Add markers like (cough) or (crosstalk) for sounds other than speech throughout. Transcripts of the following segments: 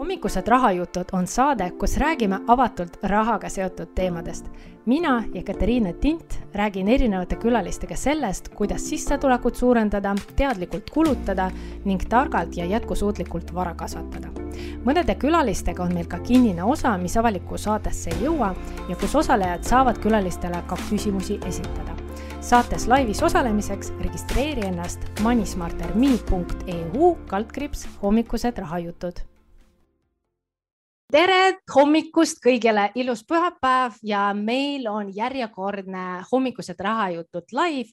hommikused rahajutud on saade, kus räägime avatult rahaga seotud teemadest. mina, Jekateriina Tint, räägin erinevate külalistega sellest, kuidas sissetulekut suurendada, teadlikult kulutada ning targalt ja jätkusuutlikult vara kasvatada. mõnede külalistega on meil ka kinnine osa, mis avalikku saatesse ei jõua ja kus osalejad saavad külalistele ka küsimusi esitada saates laivis osalemiseks registreeri ennast moneysmarterme.eu kaldkriips hommikused rahajutud tere hommikust kõigile, ilus pühapäev ja meil on järjekordne hommikused rahajutud live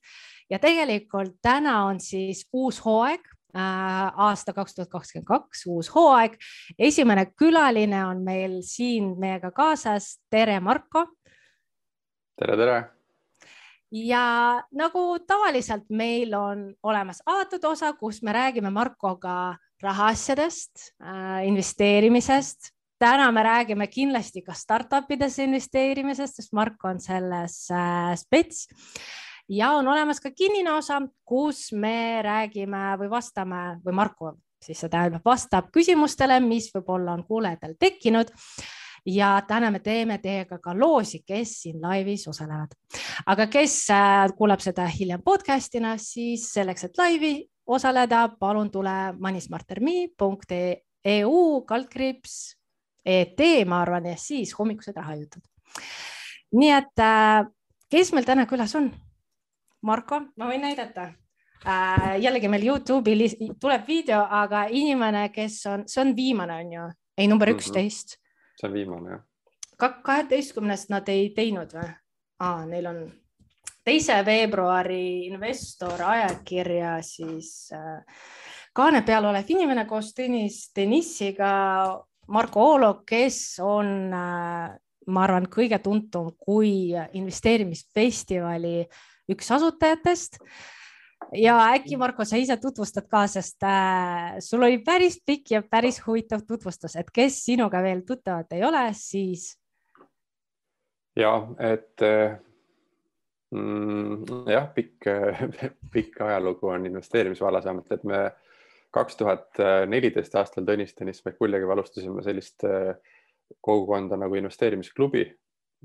ja tegelikult täna on siis uus hooaeg äh, aasta kaks tuhat kakskümmend kaks, uus hooaeg. esimene külaline on meil siin meiega kaasas. tere, Marko. tere, tere. ja nagu tavaliselt meil on olemas avatud osa, kus me räägime Markoga rahaasjadest, äh, investeerimisest täna me räägime kindlasti ka startup ides investeerimisest, sest Mark on selles äh, spets ja on olemas ka kinnine osa, kus me räägime või vastame või Marko siis see tähendab, vastab küsimustele, mis võib-olla on kuulajatel tekkinud ja täna me teeme teiega ka loosi, kes siin laivis osalevad. aga kes äh, kuulab seda hiljem podcast'ina, siis selleks, et laivi osaleda, palun tule moneysmarterme.eu kaldkriips ET, ma arvan, ja siis hommikused rahajutud. nii et äh, kes meil täna külas on? Marko, ma võin näidata äh,. jällegi meil Youtube'i tuleb video, aga inimene, kes on, see on viimane, on ju, ei number mhm. üksteist mm. -hmm. see on viimane jah. kaheteistkümnest nad ei teinud või? aa, neil on teise veebruari investor ajakirja siis äh, kaane peal olev inimene koos Tõnis Denissiga Marko Oolo, kes on, äh, ma arvan, kõige tuntum kui investeerimisfestivali üks asutajatest. ja äkki, Marko, sa ise tutvustad ka, sest äh, sul oli päris pikk ja päris huvitav tutvustus, et kes sinuga veel tuttavad ei ole, siis. ja, et mm, jah, pikk, (laughs) pikk ajalugu on investeerimisvallas, vähemalt, et me kaks tuhat neliteist aastal Tõnis Tõnis Mekuljaga alustasime sellist äh, kogukonda nagu investeerimisklubi,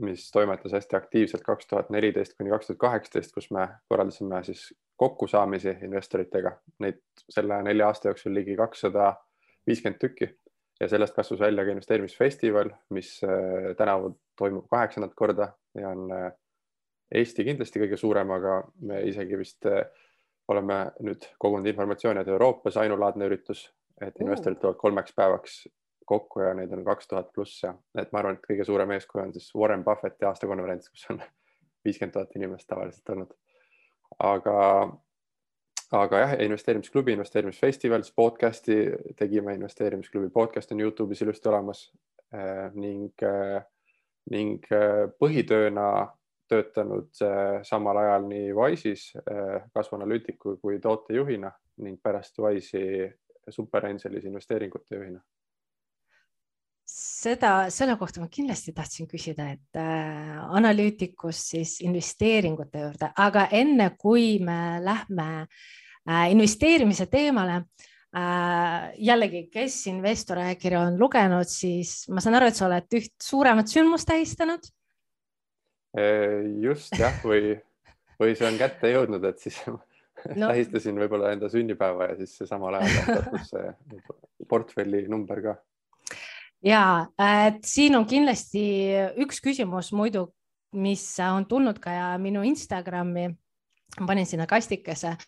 mis toimetas hästi aktiivselt kaks tuhat neliteist kuni kaks tuhat kaheksateist, kus me korraldasime siis kokkusaamisi investoritega, neid selle nelja aasta jooksul ligi kakssada viiskümmend tükki. Ja sellest kasvas välja ka investeerimisfestival, mis äh, tänavu toimub kaheksandat korda ja on äh, Eesti kindlasti kõige suurem, aga me isegi vist oleme nüüd kogunud informatsiooni, et Euroopas ainulaadne üritus, et investorid tulevad kolmeks päevaks kokku ja neid on kaks tuhat pluss ja et ma arvan, et kõige suurem eeskuju on siis Warren Buffetti aastakonverents, kus on (laughs) viiskümmend tuhat inimest tavaliselt olnud. aga, aga jah, investeerimisklubi, investeerimisfestival, podcast'i tegime, investeerimisklubi podcast on Youtube'is ilusti olemas eh, ning, eh, ning eh, põhitööna töötanud äh, samal ajal nii Wise'is äh, kasvuanalüütiku kui tootejuhina ning pärast Wise'i superangelis investeeringute juhina. Seda, selle kohta ma kindlasti tahtsin küsida, et äh, analüütikust siis investeeringute juurde, aga enne kui me lähme äh, investeerimise teemale äh,, jällegi, kes investori ajakirja on lugenud, siis ma saan aru, et sa oled üht suuremat sündmust tähistanud just jah, või, või see on kätte jõudnud, et siis (laughs) no. tähistasin võib-olla enda sünnipäeva ja siis samal ajal sattus see portfelli number ka. ja et siin on kindlasti üks küsimus muidu, mis on tulnud ka ja minu Instagrami, panin sinna kastikese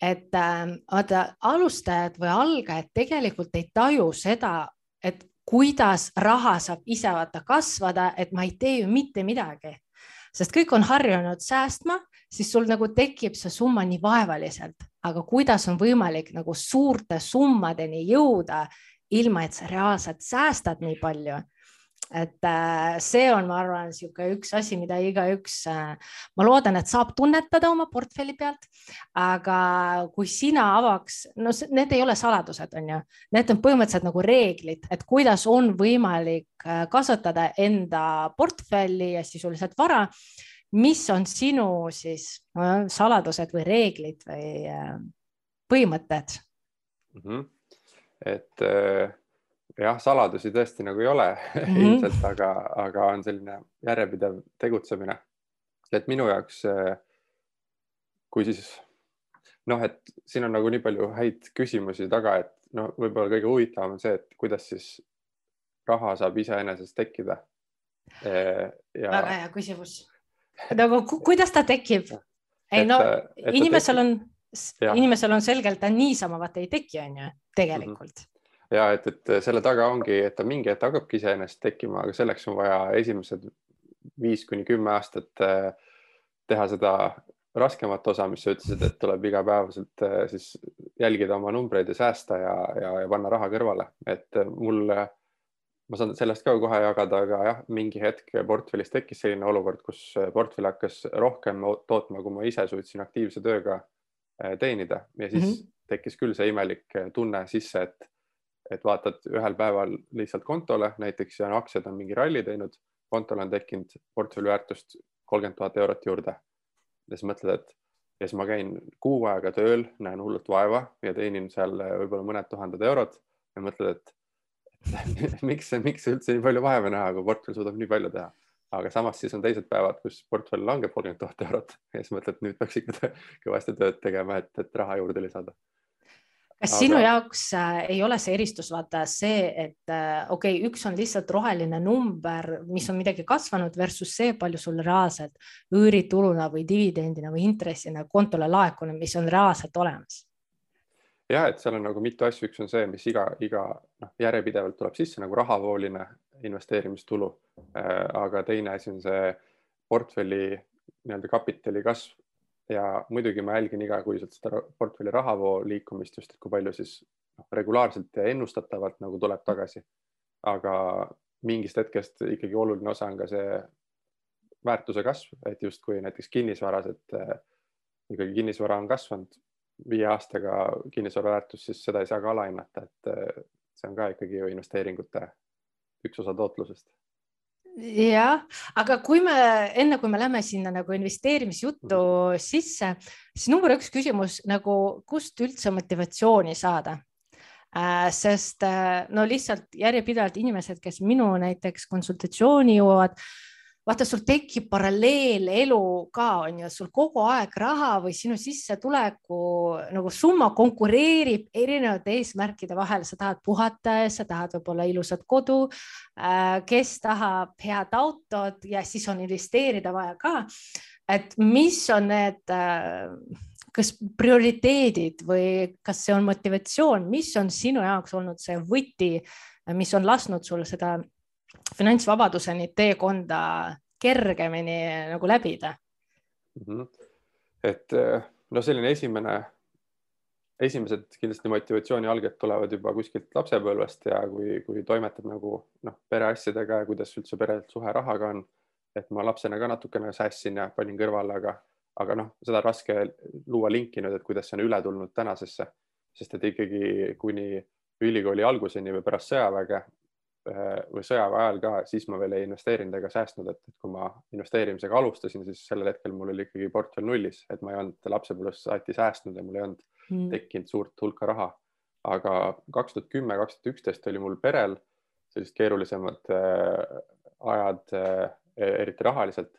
et äh, vaata alustajad või algajad tegelikult ei taju seda, et kuidas raha saab ise vaata kasvada, et ma ei tee ju mitte midagi sest kõik on harjunud säästma, siis sul nagu tekib see summa nii vaevaliselt, aga kuidas on võimalik nagu suurte summadeni jõuda, ilma et sa reaalselt säästad nii palju et äh, see on, ma arvan, niisugune üks asi, mida igaüks, äh, ma loodan, et saab tunnetada oma portfelli pealt. aga kui sina avaks, no need ei ole saladused, on ju, need on põhimõtteliselt nagu reeglid, et kuidas on võimalik äh, kasutada enda portfelli ja sisuliselt vara. mis on sinu siis saladused või reeglid või põhimõtted mm? -hmm. et jah, saladusi tõesti nagu ei ole (laughs) mm -hmm. ilmselt, aga, aga on selline järjepidev tegutsemine. et minu jaoks, kui siis noh, et siin on nagu nii palju häid küsimusi taga, et no võib-olla kõige huvitavam on see, et kuidas siis raha saab iseenesest tekkida. Ja... väga hea küsimus. nagu kuidas ta tekib? ei no inimesel on, inimesel on selgelt, ta niisama vaata ei teki, on ju, tegelikult mm. -hmm ja et, et selle taga ongi, et ta mingi hetk hakkabki iseenesest tekkima, aga selleks on vaja esimesed viis kuni kümme aastat äh, teha seda raskemat osa, mis sa ütlesid, et tuleb igapäevaselt äh, siis jälgida oma numbreid ja säästa ja, ja, ja panna raha kõrvale, et mul, ma saan sellest ka kohe jagada, aga jah, mingi hetk portfellis tekkis selline olukord, kus portfell hakkas rohkem tootma, kui ma ise suutsin aktiivse tööga äh, teenida ja siis mm -hmm. tekkis küll see imelik tunne sisse, et et vaatad ühel päeval lihtsalt kontole näiteks ja aktsiad on mingi ralli teinud, kontole on tekkinud portfelli väärtust kolmkümmend tuhat eurot juurde. ja siis mõtled, et ja siis ma käin kuu aega tööl, näen hullult vaeva ja teenin seal võib-olla mõned tuhanded eurod ja mõtled, et (laughs) miks, miks üldse nii palju vaeva näha, kui portfell suudab nii palju teha. aga samas siis on teised päevad, kus portfell langeb kolmkümmend tuhat eurot (laughs) ja siis mõtled, nüüd peaks ikka kõvasti tööd tegema, et, et raha juurde lisada kas aga... sinu jaoks äh, ei ole see eristus vaata see, et äh, okei okay,, üks on lihtsalt roheline number, mis on midagi kasvanud versus see, palju sul reaalselt üürituluna või dividendina või intressina kontole laekunud, mis on reaalselt olemas? ja et seal on nagu mitu asju, üks on see, mis iga, iga noh, järjepidevalt tuleb sisse nagu rahavooline investeerimistulu äh,. aga teine asi on see portfelli nii-öelda kapitali kasv ja muidugi ma jälgin igakuiselt seda portfelli rahavoo liikumist just, et kui palju siis noh, regulaarselt ja ennustatavalt nagu tuleb tagasi. aga mingist hetkest ikkagi oluline osa on ka see väärtuse kasv, et justkui näiteks kinnisvaras, et äh, ikkagi kinnisvara on kasvanud viie aastaga kinnisvara väärtus, siis seda ei saa ka alahinnata, et äh, see on ka ikkagi ju investeeringute üks osa tootlusest jah, aga kui me enne, kui me läheme sinna nagu investeerimisjuttu -hmm. sisse, siis number üks küsimus nagu, kust üldse motivatsiooni saada äh,? sest äh, no lihtsalt järjepidevalt inimesed, kes minu näiteks konsultatsiooni jõuavad vaata, sul tekib paralleelelu ka on ju, sul kogu aeg raha või sinu sissetuleku nagu summa konkureerib erinevate eesmärkide vahel, sa tahad puhata, sa tahad võib-olla ilusat kodu, äh, kes tahab head autot ja siis on investeerida vaja ka. et mis on need äh, kas prioriteedid või kas see on motivatsioon, mis on sinu jaoks olnud see võti, mis on lasknud sul seda finantsvabaduseni teekonda kergemini nagu läbida mm? -hmm. et eh, no selline esimene, esimesed kindlasti motivatsiooni alged tulevad juba kuskilt lapsepõlvest ja kui, kui toimetad nagu noh, pereasjadega ja kuidas üldse perel suhe rahaga on. et ma lapsena ka natukene säästsin ja panin kõrvale, aga, aga noh, seda on raske luua linki nüüd, et kuidas see on üle tulnud tänasesse, sest et ikkagi kuni ülikooli alguseni või pärast sõjaväge või sõjaväe ajal ka, siis ma veel ei investeerinud ega säästnud, et, kui ma investeerimisega alustasin, siis sellel hetkel mul oli ikkagi portfell nullis, et ma ei olnud lapsepõlvest saati säästnud ja mul ei olnud mm. tekkinud suurt hulka raha. aga kaks tuhat kümme, kaks tuhat üksteist oli mul perel sellised keerulisemad äh, ajad äh,, eriti rahaliselt.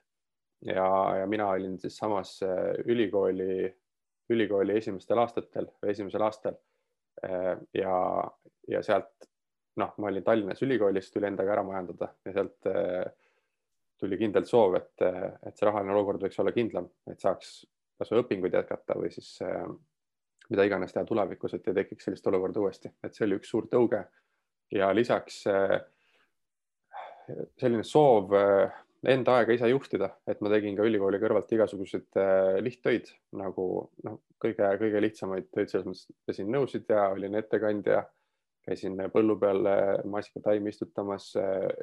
ja, ja mina olin siis samas äh, ülikooli, ülikooli esimestel aastatel või esimesel aastal äh, ja, ja sealt noh, ma olin Tallinnas ülikoolis, tuli endaga ära majandada ja sealt äh, tuli kindlalt soov, et, et see rahaline olukord võiks olla kindlam, et saaks kasvõi õpinguid jätkata või siis äh, mida iganes teha tulevikus, et ei tekiks sellist olukorda uuesti, et see oli üks suur tõuge. ja lisaks äh, selline soov enda aega ise juhtida, et ma tegin ka ülikooli kõrvalt igasuguseid lihttöid nagu noh, kõige-kõige lihtsamaid töid, selles mõttes pesin nõusid ja olin ettekandja käisin põllu peal maasikataimi istutamas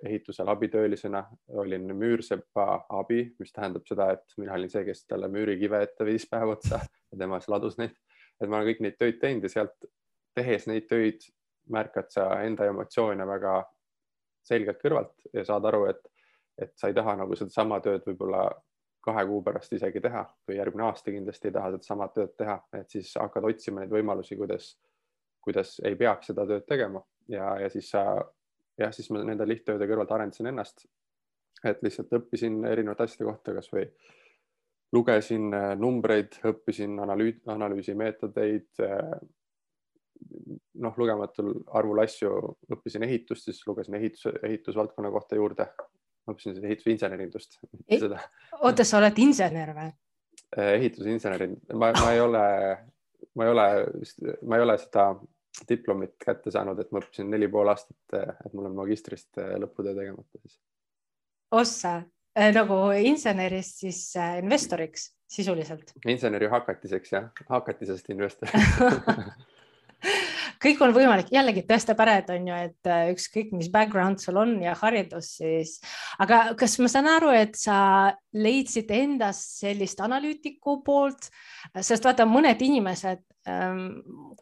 ehitusel abitöölisena, olin müürsepa abi, mis tähendab seda, et mina olin see, kes talle müürikive ette viis päev otsa ja tema siis ladus neid. et ma olen kõik neid töid teinud ja sealt tehes neid töid märkad sa enda emotsioone väga selgelt kõrvalt ja saad aru, et, et sa ei taha nagu sedasama tööd võib-olla kahe kuu pärast isegi teha või järgmine aasta kindlasti ei taha sedasama tööd teha, et siis hakkad otsima neid võimalusi, kuidas kuidas ei peaks seda tööd tegema ja, ja siis sa jah, siis ma nende lihttööde kõrvalt arendasin ennast. et lihtsalt õppisin erinevate asjade kohta, kasvõi lugesin äh, numbreid, õppisin analüüs, analüüsimeetodeid. Äh, noh, lugematul arvul asju, õppisin ehitust, siis lugesin ehitus, ehitusvaldkonna kohta juurde. õppisin ehitusinsenerindust. oota, sa oled insener või? Äh, ehitusinsener, ma, ma ei ole, ma ei ole, ma ei ole seda diplomit kätte saanud, et ma õppisin neli pool aastat, et mul on magistrist lõputöö tegemata siis. ossa äh,, nagu insenerist siis äh, investoriks sisuliselt? inseneri hakatiseks jah, hakatisest investor (laughs) kõik on võimalik, jällegi tõestab ära, et on ju, et äh, ükskõik, mis background sul on ja haridus, siis, aga kas ma saan aru, et sa leidsid endas sellist analüütiku poolt, sest vaata, mõned inimesed ähm,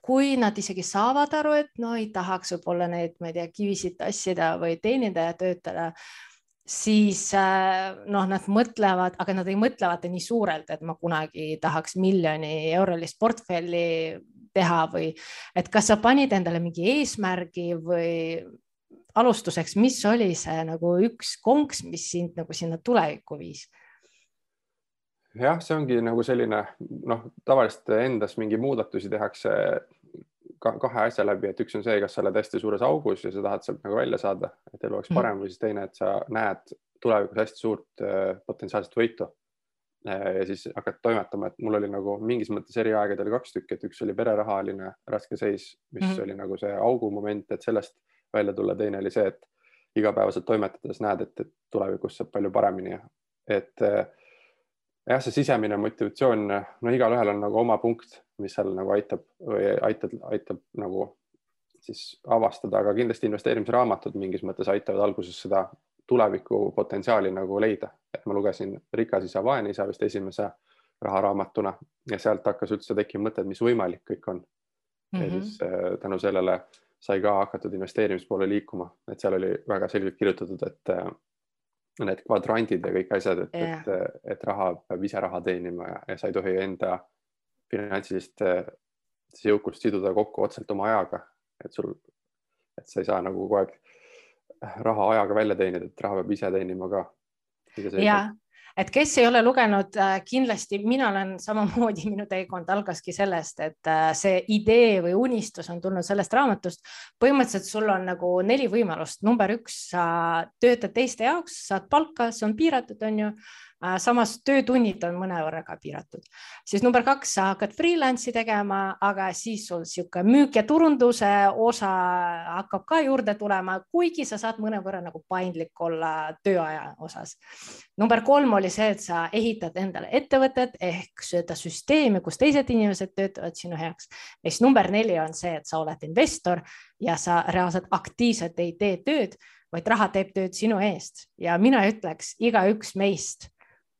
kui nad isegi saavad aru, et no ei tahaks võib-olla neid, ma ei tea, kivisid tassida või teenindaja töötada, siis äh, noh, nad mõtlevad, aga nad ei mõtle vaata nii suurelt, et ma kunagi tahaks miljoni eurolist portfelli teha või et kas sa panid endale mingi eesmärgi või alustuseks, mis oli see nagu üks konks, mis sind nagu sinna tulevikku viis? jah, see ongi nagu selline noh, tavaliselt endas mingi muudatusi tehakse kahe asja läbi, et üks on see, kas sa oled hästi suures augus ja sa tahad sealt nagu välja saada, et elu oleks mhm. parem või siis teine, et sa näed tulevikus hästi suurt äh, potentsiaalset võitu. Ja siis hakkad toimetama, et mul oli nagu mingis mõttes eri aegadel kaks tükki, et üks oli pererahaline raske seis, mis mm -hmm. oli nagu see augu moment, et sellest välja tulla, teine oli see, et igapäevaselt toimetades näed, et, et tulevikus saab palju paremini et äh, jah, see sisemine motivatsioon, no igalühel on nagu oma punkt, mis seal nagu aitab või aitab, aitab nagu siis avastada, aga kindlasti investeerimisraamatud mingis mõttes aitavad alguses seda tuleviku potentsiaali nagu leida, et ma lugesin Rikas isa, vaene isa vist esimese raharaamatuna ja sealt hakkas üldse tekkima mõte, et mis võimalik kõik on mm. -hmm. ja mhm. siis äh, tänu sellele sai ka hakatud investeerimispoole liikuma, et seal oli väga selgelt kirjutatud, et äh, need kvadrandid ja kõik asjad, et yeah., et, et raha peab ise raha teenima ja, ja sa ei tohi enda finantsilist jõukust siduda kokku otseselt oma ajaga, et sul, et sa ei saa nagu kogu aeg raha ajaga välja teenida, et raha peab ise teenima ka. ja, et kes ei ole lugenud, äh, kindlasti mina olen (laughs) samamoodi, minu teekond algaski sellest, et äh, see idee või unistus on tulnud sellest raamatust. põhimõtteliselt sul on nagu neli võimalust, number üks, sa töötad teiste jaoks, saad palka, see on piiratud, on ju samas töötunnid on mõnevõrra ka piiratud, siis number kaks, sa hakkad freelance'i tegema, aga siis sul sihuke müük ja turunduse osa hakkab ka juurde tulema, kuigi sa saad mõnevõrra nagu paindlik olla tööaja osas. number kolm oli see, et sa ehitad endale ettevõtet ehk seda süsteemi, kus teised inimesed töötavad sinu heaks. ja siis number neli on see, et sa oled investor ja sa reaalselt aktiivselt ei tee tööd vaid raha teeb tööd sinu eest ja mina ütleks, igaüks meist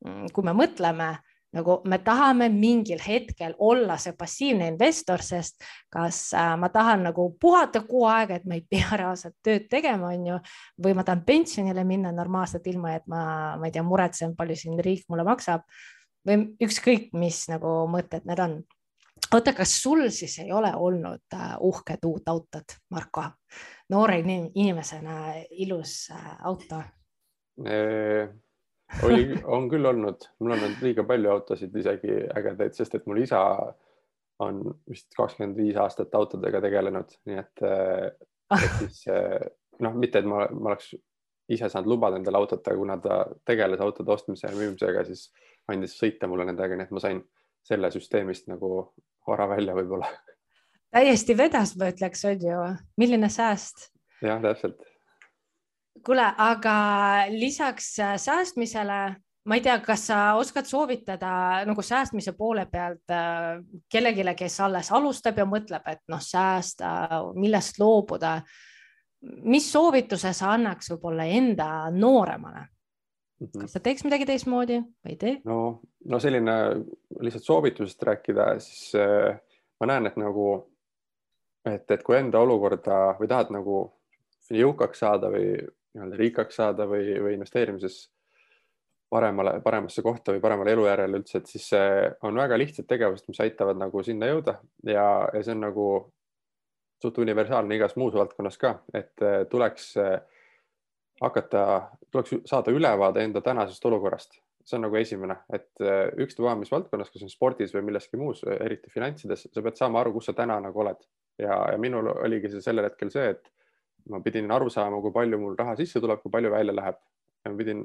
kui me mõtleme nagu me tahame mingil hetkel olla see passiivne investor, sest kas äh, ma tahan nagu puhata kuu aega, et ma ei pea (laughs) reaalselt tööd tegema, on ju, või ma tahan pensionile minna normaalselt, ilma et ma, ma ei tea, muretsen, palju siin riik mulle maksab või ükskõik, mis nagu mõtted need on. oota, kas sul siis ei ole olnud äh, uhked uut autot, Marko? noore inimesena ilus äh, auto oli, (laughs) on küll olnud, mul on olnud liiga palju autosid, isegi ägedaid, sest et mul isa on vist kakskümmend viis aastat autodega tegelenud, nii et, (laughs) et siis noh, mitte et ma, ma oleks ise saanud lubada endale autot, aga kuna ta tegeles autode ostmise ja müümisega, siis andis sõita mulle nendega, nii et ma sain selle süsteemist nagu vara välja võib-olla. täiesti vedas, ma ütleks, on ju, milline sääst. jah, täpselt kuule, aga lisaks äh, säästmisele, ma ei tea, kas sa oskad soovitada nagu säästmise poole pealt äh, kellelegi, kes alles alustab ja mõtleb, et noh, säästa, millest loobuda. mis soovituse sa annaks võib-olla enda nooremale? Mhm. kas sa teeks midagi teistmoodi või ei tee? no, no selline lihtsalt soovitusest rääkida, siis äh, ma näen, et nagu, et, et kui enda olukorda või tahad nagu jõukaks saada või nii-öelda rikkaks saada või, või investeerimises paremale, paremasse kohta või paremale elujärjele üldse, et siis on väga lihtsad tegevused, mis aitavad nagu sinna jõuda. Ja, ja see on nagu suht universaalne igas muus valdkonnas ka, et tuleks hakata, tuleks saada ülevaade enda tänasest olukorrast. See on nagu esimene, et äh, ükstapuha, mis valdkonnas, kas on spordis või milleski muus, eriti finantsides, sa pead saama aru, kus sa täna nagu oled. Ja, ja minul oligi see sellel hetkel see, et ma pidin aru saama, kui palju mul raha sisse tuleb, kui palju välja läheb. Ja ma pidin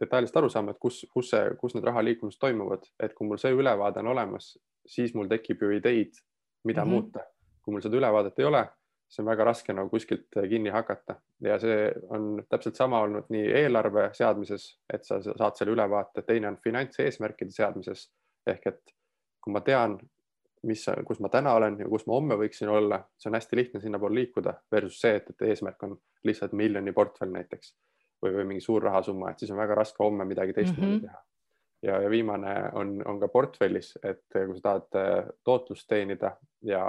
detailselt aru saama, et kus, kus see, kus need raha liikumised toimuvad, et kui mul see ülevaade on olemas, siis mul tekib ju ideid, mida mm -hmm. muuta. kui mul seda ülevaadet ei ole, see on väga raske nagu kuskilt kinni hakata. Ja see on täpselt sama olnud nii eelarve seadmises, et sa saad selle ülevaate, teine on finantseesmärkide seadmises. Ehk et kui ma tean, mis, kus ma täna olen ja kus ma homme võiksin olla, see on hästi lihtne sinnapoole liikuda versus see, et, et eesmärk on lihtsalt miljoni portfell näiteks või, või mingi suur rahasumma, et siis on väga raske homme midagi teistmoodi mm -hmm. teha. ja, ja viimane on, on ka portfellis, et kui sa tahad äh, tootlust teenida ja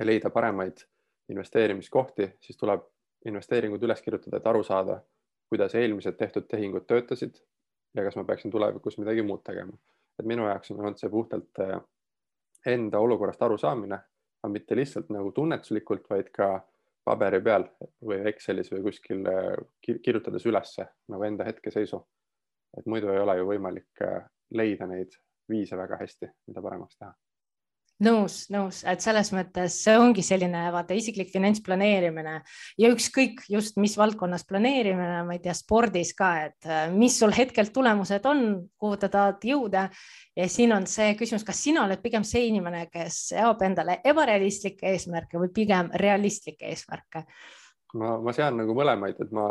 leida paremaid investeerimiskohti, siis tuleb investeeringud üles kirjutada, et aru saada, kuidas eelmised tehtud tehingud töötasid ja kas ma peaksin tulevikus midagi muud tegema. et minu jaoks on olnud see puhtalt äh, enda olukorrast arusaamine, aga mitte lihtsalt nagu tunnetuslikult, vaid ka paberi peal või Excelis või kuskil kirjutades ülesse nagu enda hetkeseisu. et muidu ei ole ju võimalik äh, leida neid viise väga hästi, mida paremaks teha nõus, nõus, et selles mõttes see ongi selline vaata isiklik finantsplaneerimine ja ükskõik just mis valdkonnas planeerimine, ma ei tea, spordis ka, et äh, mis sul hetkel tulemused on, kuhu sa tahad jõuda. ja siin on see küsimus, kas sina oled pigem see inimene, kes seab endale ebarealistlikke eesmärke või pigem realistlikke eesmärke? ma, ma sean nagu mõlemaid, et ma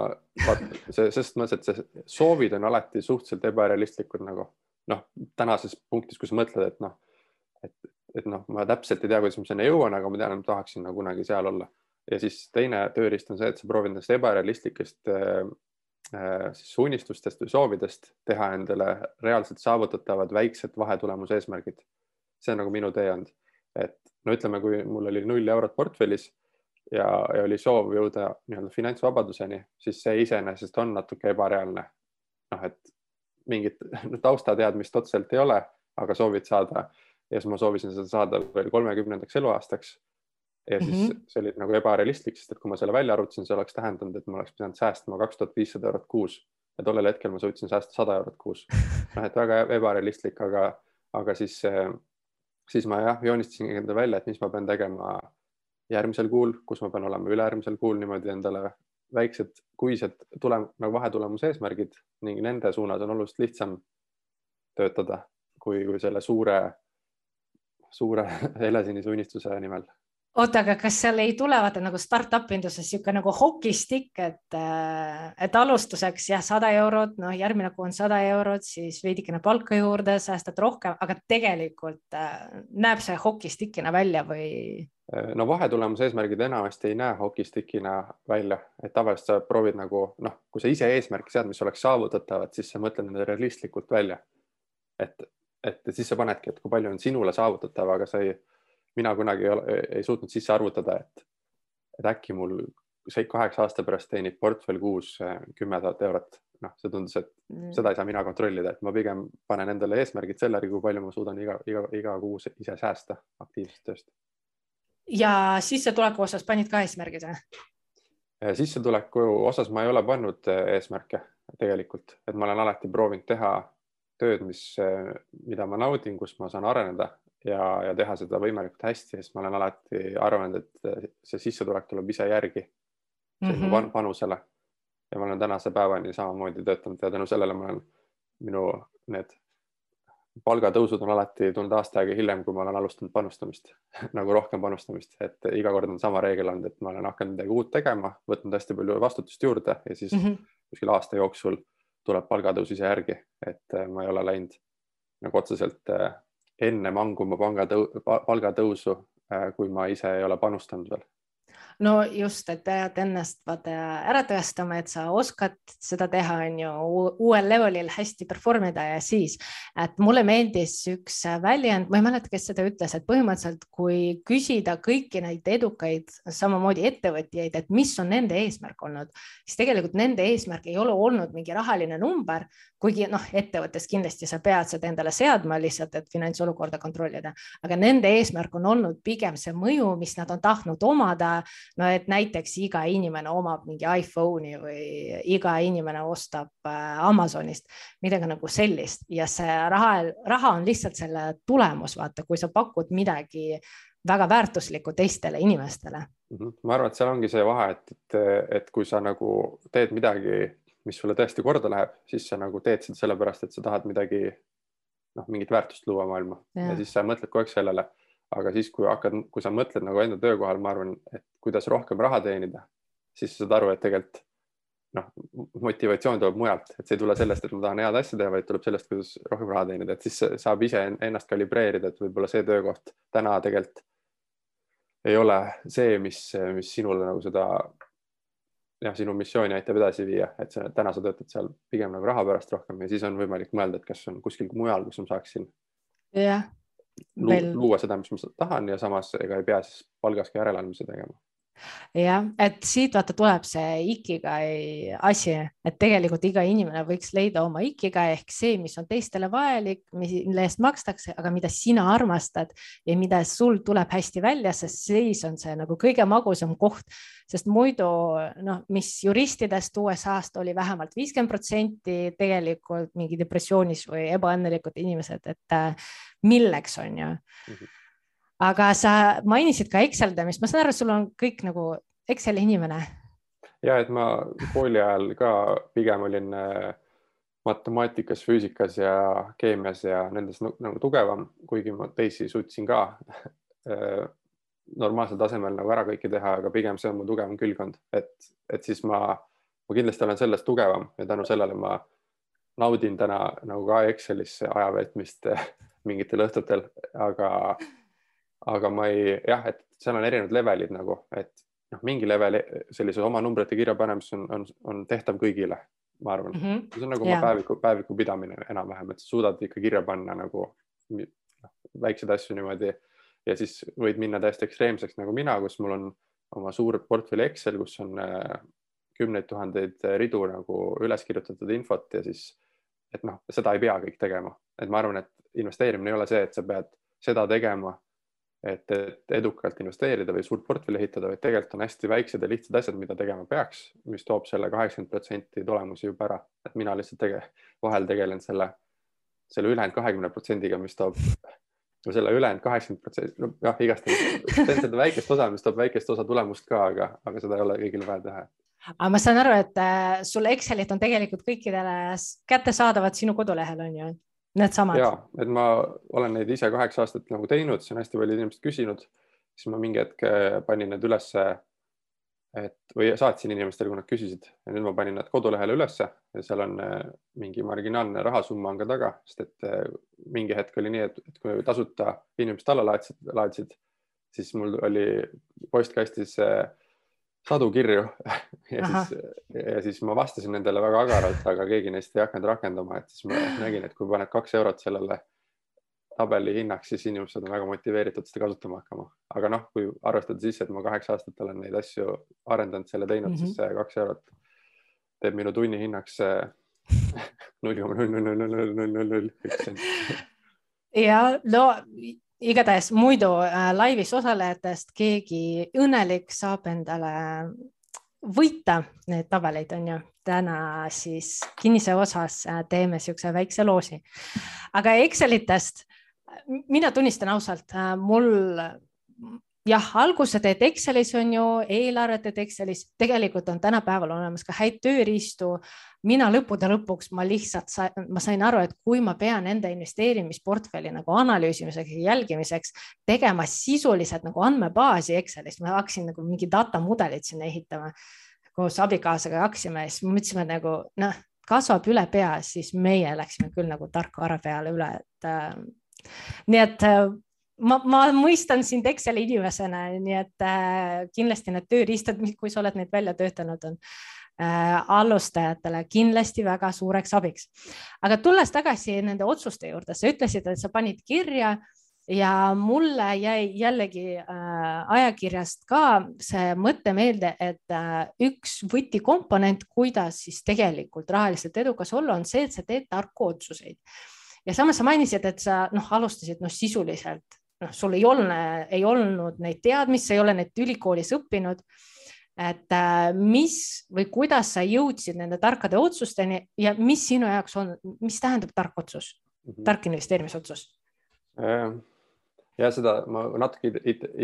sest ma, et see soovid on alati suhteliselt ebarealistlikud nagu noh, tänases punktis, kui sa mõtled, et noh, et et noh, ma täpselt ei tea, kuidas ma sinna jõuan, aga ma tean, et ma tahaksin nagu kunagi seal olla. ja siis teine tööriist on see, et sa proovid nendest ebarealistlikest äh, äh, siis unistustest või soovidest teha endale reaalselt saavutatavad väiksed vahetulemuse eesmärgid. see on nagu minu tee olnud, et no ütleme, kui mul oli null eurot portfellis ja, ja oli soov jõuda nii-öelda finantsvabaduseni, siis see iseenesest on natuke ebareaalne. noh, et mingit taustateadmist otseselt ei ole, aga soovid saada ja siis ma soovisin seda saada veel kolmekümnendaks eluaastaks. ja siis mm -hmm. see oli nagu ebarealistlik, sest et kui ma selle välja arvutasin, see oleks tähendanud, et ma oleks pidanud säästma kaks tuhat viissada eurot kuus ja tollel hetkel ma suutsin säästa sada eurot kuus. noh, et väga ebarealistlik, aga, aga siis, siis ma jah, joonistasin endale välja, et mis ma pean tegema järgmisel kuul, kus ma pean olema ülejärgmisel kuul niimoodi endale väiksed kuised tulem-, nagu vahetulemuse eesmärgid ning nende suunas on oluliselt lihtsam töötada, kui, kui selle suure suure (laughs) helesinise unistuse nimel. oota, aga kas seal ei tule vaata nagu startup induses niisugune nagu hokistikk, et, äh, et alustuseks jah, sada eurot, noh, järgmine kuu on sada eurot, siis veidikene palka juurde, säästad rohkem, aga tegelikult äh, näeb see hokistikina välja või? Äh, no vahetulemuse eesmärgid enamasti ei näe hokistikina välja, et tavaliselt sa proovid nagu noh, kui sa ise eesmärki sead, mis oleks saavutatavad, siis sa mõtled nende realistlikult välja. et et siis sa panedki, et kui palju on sinule saavutatav, aga sa ei, mina kunagi ei, ole, ei suutnud sisse arvutada, et, et äkki mul see kaheksa aasta pärast teenib portfell kuus eh, kümme tuhat eurot. noh, see tundus, et mm. seda ei saa mina kontrollida, et ma pigem panen endale eesmärgid selle järgi, kui palju ma suudan iga, iga, iga kuu ise säästa aktiivsest tööst. ja sissetuleku osas panid ka eesmärgid või? Sissetuleku osas ma ei ole pannud eh, eesmärke tegelikult, et ma olen alati proovinud teha tööd, mis, mida ma naudin, kus ma saan areneda ja, ja teha seda võimalikult hästi, sest ma olen alati arvanud, et see sissetulek tuleb ise järgi mm -hmm. panusele. ja ma olen tänase päevani samamoodi töötanud ja tänu sellele ma olen, minu need palgatõusud on alati tulnud aasta aega hiljem, kui ma olen alustanud panustamist (laughs) nagu rohkem panustamist, et iga kord on sama reegel olnud, et ma olen hakanud midagi uut tegema, võtnud hästi palju vastutust juurde ja siis mm -hmm. kuskil aasta jooksul tuleb palgatõus ise järgi, et äh, ma ei ole läinud nagu otseselt äh, enne manguma palgatõu-, palgatõusu, äh, kui ma ise ei ole panustanud veel. No just, et pead ennast vaata ära tõestama, et sa oskad seda teha, on ju, uuel levelil hästi perform ida ja siis, et mulle meeldis üks väljend, ma ei mäleta, kes seda ütles, et põhimõtteliselt kui küsida kõiki neid edukaid, samamoodi ettevõtjaid, et mis on nende eesmärk olnud, siis tegelikult nende eesmärk ei ole olnud mingi rahaline number, kuigi noh, ettevõttes kindlasti sa pead seda endale seadma lihtsalt, et finantsolukorda kontrollida, aga nende eesmärk on olnud pigem see mõju, mis nad on tahtnud omada no et näiteks iga inimene omab mingi iPhone'i või iga inimene ostab äh, Amazonist midagi nagu sellist ja see raha, raha on lihtsalt selle tulemus, vaata, kui sa pakud midagi väga väärtuslikku teistele inimestele. Mhm. ma arvan, et seal ongi see vahe, et, et, et kui sa nagu teed midagi, mis sulle tõesti korda läheb, siis sa nagu teed seda sellepärast, et sa tahad midagi, noh, mingit väärtust luua maailma ja. ja siis sa mõtled kogu aeg sellele aga siis, kui hakkad, kui sa mõtled nagu enda töökohal, ma arvan, et kuidas rohkem raha teenida, siis saad aru, et tegelikult noh, motivatsioon tuleb mujalt, et see ei tule sellest, et ma tahan head asja teha, vaid tuleb sellest, kuidas rohkem raha teenida, et siis saab ise ennast kalibreerida, et võib-olla see töökoht täna tegelikult ei ole see, mis, mis sinule nagu seda jah, sinu missiooni aitab edasi viia, et sa täna sa töötad seal pigem nagu raha pärast rohkem ja siis on võimalik mõelda, et kas on kuskil mujal, kus ma saaksin jah. Veel... luua seda, mis ma tahan ja samas ega ei pea siis palgas ka järeleandmisi tegema jah, et siit vaata tuleb see ikigai asi, et tegelikult iga inimene võiks leida oma ikigai ehk see, mis on teistele vajalik, mille eest makstakse, aga mida sina armastad ja mida sul tuleb hästi välja, sest siis on see nagu kõige magusam koht, sest muidu noh, mis juristidest USA-st oli vähemalt viiskümmend protsenti tegelikult mingi depressioonis või ebaõnnelikud inimesed, et milleks on ju mm. -hmm. Aga sa mainisid ka Excel damist, ma saan aru, sul on kõik nagu Exceli inimene. ja et ma kooli ajal ka pigem olin äh, matemaatikas, füüsikas ja keemias ja nendes nagu tugevam, kuigi ma teisi suutsin ka äh, normaalsel tasemel nagu ära kõike teha, aga pigem see on mu tugevam külgkond, et, et siis ma, ma kindlasti olen selles tugevam ja tänu sellele ma naudin täna nagu ka Excelis aja veetmist mingitel õhtutel, aga, aga ma ei, jah, et seal on erinevad levelid nagu, et noh, mingi level sellise oma numbrite kirjapanemis on, on, on tehtav kõigile, ma arvan mm. -hmm. see on nagu yeah. oma päeviku, päeviku pidamine enam-vähem, et sa suudad ikka kirja panna nagu noh, väikseid asju niimoodi ja siis võid minna täiesti ekstreemseks nagu mina, kus mul on oma suur portfell Excel, kus on äh, kümneid tuhandeid ridu nagu üles kirjutatud infot ja siis, et noh, seda ei pea kõik tegema, et ma arvan, et investeerimine ei ole see, et sa pead seda tegema, et, et edukalt investeerida või suurt portfelli ehitada, vaid tegelikult on hästi väiksed ja lihtsad asjad, mida tegema peaks, mis toob selle kaheksakümmend protsenti tulemusi juba ära, et mina lihtsalt tege, vahel tegelen selle, selle ülejäänud kahekümne protsendiga, mis toob no selle ülejäänud kaheksakümmend protsenti, no jah, igastahes. teen seda väikest osa, mis toob väikest osa tulemust ka, aga, aga seda ei ole kõigil vaja teha. Aga ma saan aru, et äh, sul Excelid on tegelikult kõikidele kättesaadavad sinu kodulehel on ju? Needsamad? ja, et ma olen neid ise kaheksa aastat nagu teinud, siis on hästi paljud inimesed küsinud, siis ma mingi hetk äh, panin need ülesse. et või saatsin inimestele, kui nad küsisid ja nüüd ma panin nad kodulehele ülesse ja seal on äh, mingi marginaalne rahasumma on ka taga, sest et äh, mingi hetk oli nii, et kui tasuta inimesed alla laadsid, laadsid, siis mul oli postkastis äh, sadu kirju ja Aha. siis, ja siis ma vastasin nendele väga agaralt, aga keegi neist ei hakanud rakendama, et siis ma nägin, et kui paned kaks eurot sellele tabeli hinnaks, siis inimesed on väga motiveeritud seda kasutama hakkama. aga noh, kui arvestada sisse, et ma kaheksa aastat olen neid asju arendanud, selle teinud mm, -hmm. siis see kaks eurot teeb minu tunni hinnaks null koma null null null null null null null üks sent. ja no igatahes muidu äh, laivis osalejatest keegi õnnelik saab endale võita neid tabeleid, on ju. täna siis kinnise osas äh, teeme niisuguse väikse loosi. aga Excelitest, mina tunnistan ausalt, äh, mul jah, alguse teed Excelis on ju, eelarve teed Excelis, tegelikult on tänapäeval olemas ka häid tööriistu. mina lõppude lõpuks ma lihtsalt sa, ma sain aru, et kui ma pean enda investeerimisportfelli nagu analüüsimiseks ja jälgimiseks tegema sisuliselt nagu andmebaasi Excelis, ma hakkasin nagu mingi data mudelit sinna ehitama koos abikaasaga hakkasime, siis mõtlesime nagu noh, kasvab üle pea, siis meie läksime küll nagu tarkvara peale üle, et äh, nii et äh, ma, ma mõistan sind Exceli inimesena, nii et äh, kindlasti need tööriistad, kui sa oled neid välja töötanud, on äh, alustajatele kindlasti väga suureks abiks. aga tulles tagasi nende otsuste juurde, sa ütlesid, et sa panid kirja ja mulle jäi jällegi äh, ajakirjast ka see mõte meelde, et äh, üks võtikomponent, kuidas siis tegelikult rahaliselt edukas olla, on see, et sa teed tarku otsuseid ja samas sa mainisid, et sa noh, alustasid noh, sisuliselt noh, sul ei olnud, ei olnud neid teadmisi, sa ei ole neid ülikoolis õppinud. et äh, mis või kuidas sa jõudsid nende tarkade otsusteni ja mis sinu jaoks on, mis tähendab tark otsus mm, -hmm. tark investeerimisotsus? Äh, ja seda ma natuke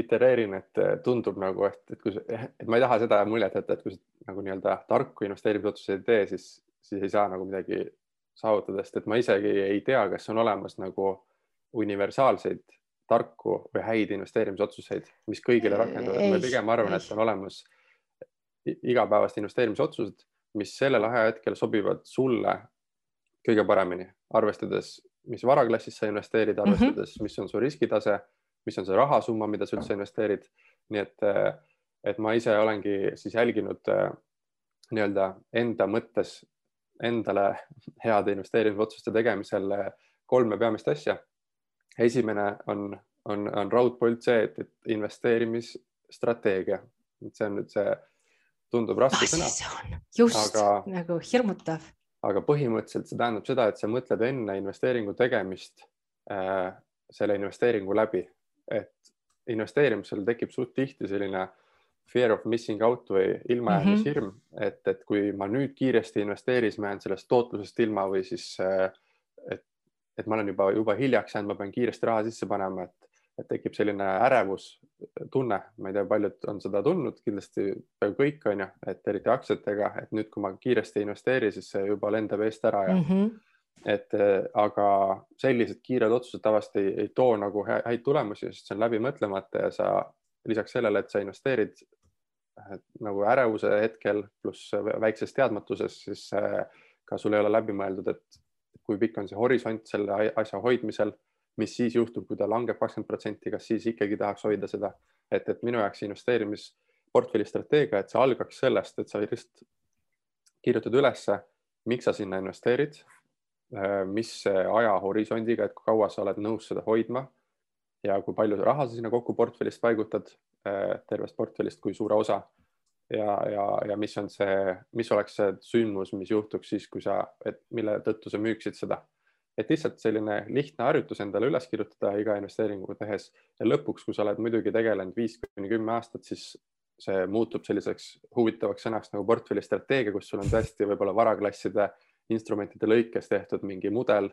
itereerin, et äh, tundub nagu, et, et kui, et ma ei taha seda muljet, et, et kui sa nagu nii-öelda tarku investeerimisotsuseid ei tee, siis, siis ei saa nagu midagi saavutada, sest et ma isegi ei tea, kas on olemas nagu universaalseid tarku või häid investeerimisotsuseid, mis kõigile rakenduvad. ma pigem arvan, et on olemas igapäevased investeerimisotsused, mis sellel ajahetkel sobivad sulle kõige paremini, arvestades, mis varaklassis sa investeerid, mhm. arvestades mm, -hmm. mis on su riskitase, mis on see rahasumma, mida sa üldse investeerid. nii et, et ma ise olengi siis jälginud nii-öelda enda mõttes endale (laughs) heade investeerimisotsuste tegemisel kolme peamist asja esimene on, on, on raudpolt see, et, et investeerimisstrateegia, see on nüüd see, tundub raske ah, sõna. just aga, nagu hirmutav. aga põhimõtteliselt see tähendab seda, et sa mõtled enne investeeringu tegemist äh, selle investeeringu läbi, et investeerimisel tekib suht tihti selline fear of missing out või ilmajäämishirm mm, -hmm. et, et kui ma nüüd kiiresti investeerin, siis ma jään sellest tootlusest ilma või siis äh, et ma olen juba, juba hiljaks jäänud, ma pean kiiresti raha sisse panema, et, et tekib selline ärevustunne, ma ei tea, paljud on seda tundnud, kindlasti peaaegu kõik on ju, et eriti aktsiatega, et nüüd, kui ma kiiresti ei investeeri, siis see juba lendab eest ära ja mm -hmm. et aga sellised kiired otsused tavaliselt ei, ei too nagu häid tulemusi, sest see on läbi mõtlemata ja sa lisaks sellele, et sa investeerid nagu ärevuse hetkel pluss väikses teadmatuses, siis ka sul ei ole läbi mõeldud, et kui pikk on see horisont selle asja hoidmisel, mis siis juhtub, kui ta langeb kakskümmend protsenti, kas siis ikkagi tahaks hoida seda, et, et minu jaoks investeerimisportfelli strateegia, et see algaks sellest, et sa lihtsalt kirjutad ülesse, miks sa sinna investeerid, äh, mis ajahorisondiga, et kui kaua sa oled nõus seda hoidma ja kui palju raha sa sinna kokku portfellist paigutad, äh, tervest portfellist, kui suure osa ja, ja, ja mis on see, mis oleks see sündmus, mis juhtuks siis, kui sa, et mille tõttu sa müüksid seda. et lihtsalt selline lihtne harjutus endale üles kirjutada iga investeeringu tehes ja lõpuks, kui sa oled muidugi tegelenud viis kuni kümme aastat, siis see muutub selliseks huvitavaks sõnaks nagu portfelli strateegia, kus sul on tõesti võib-olla varaklasside instrumentide lõikes tehtud mingi mudel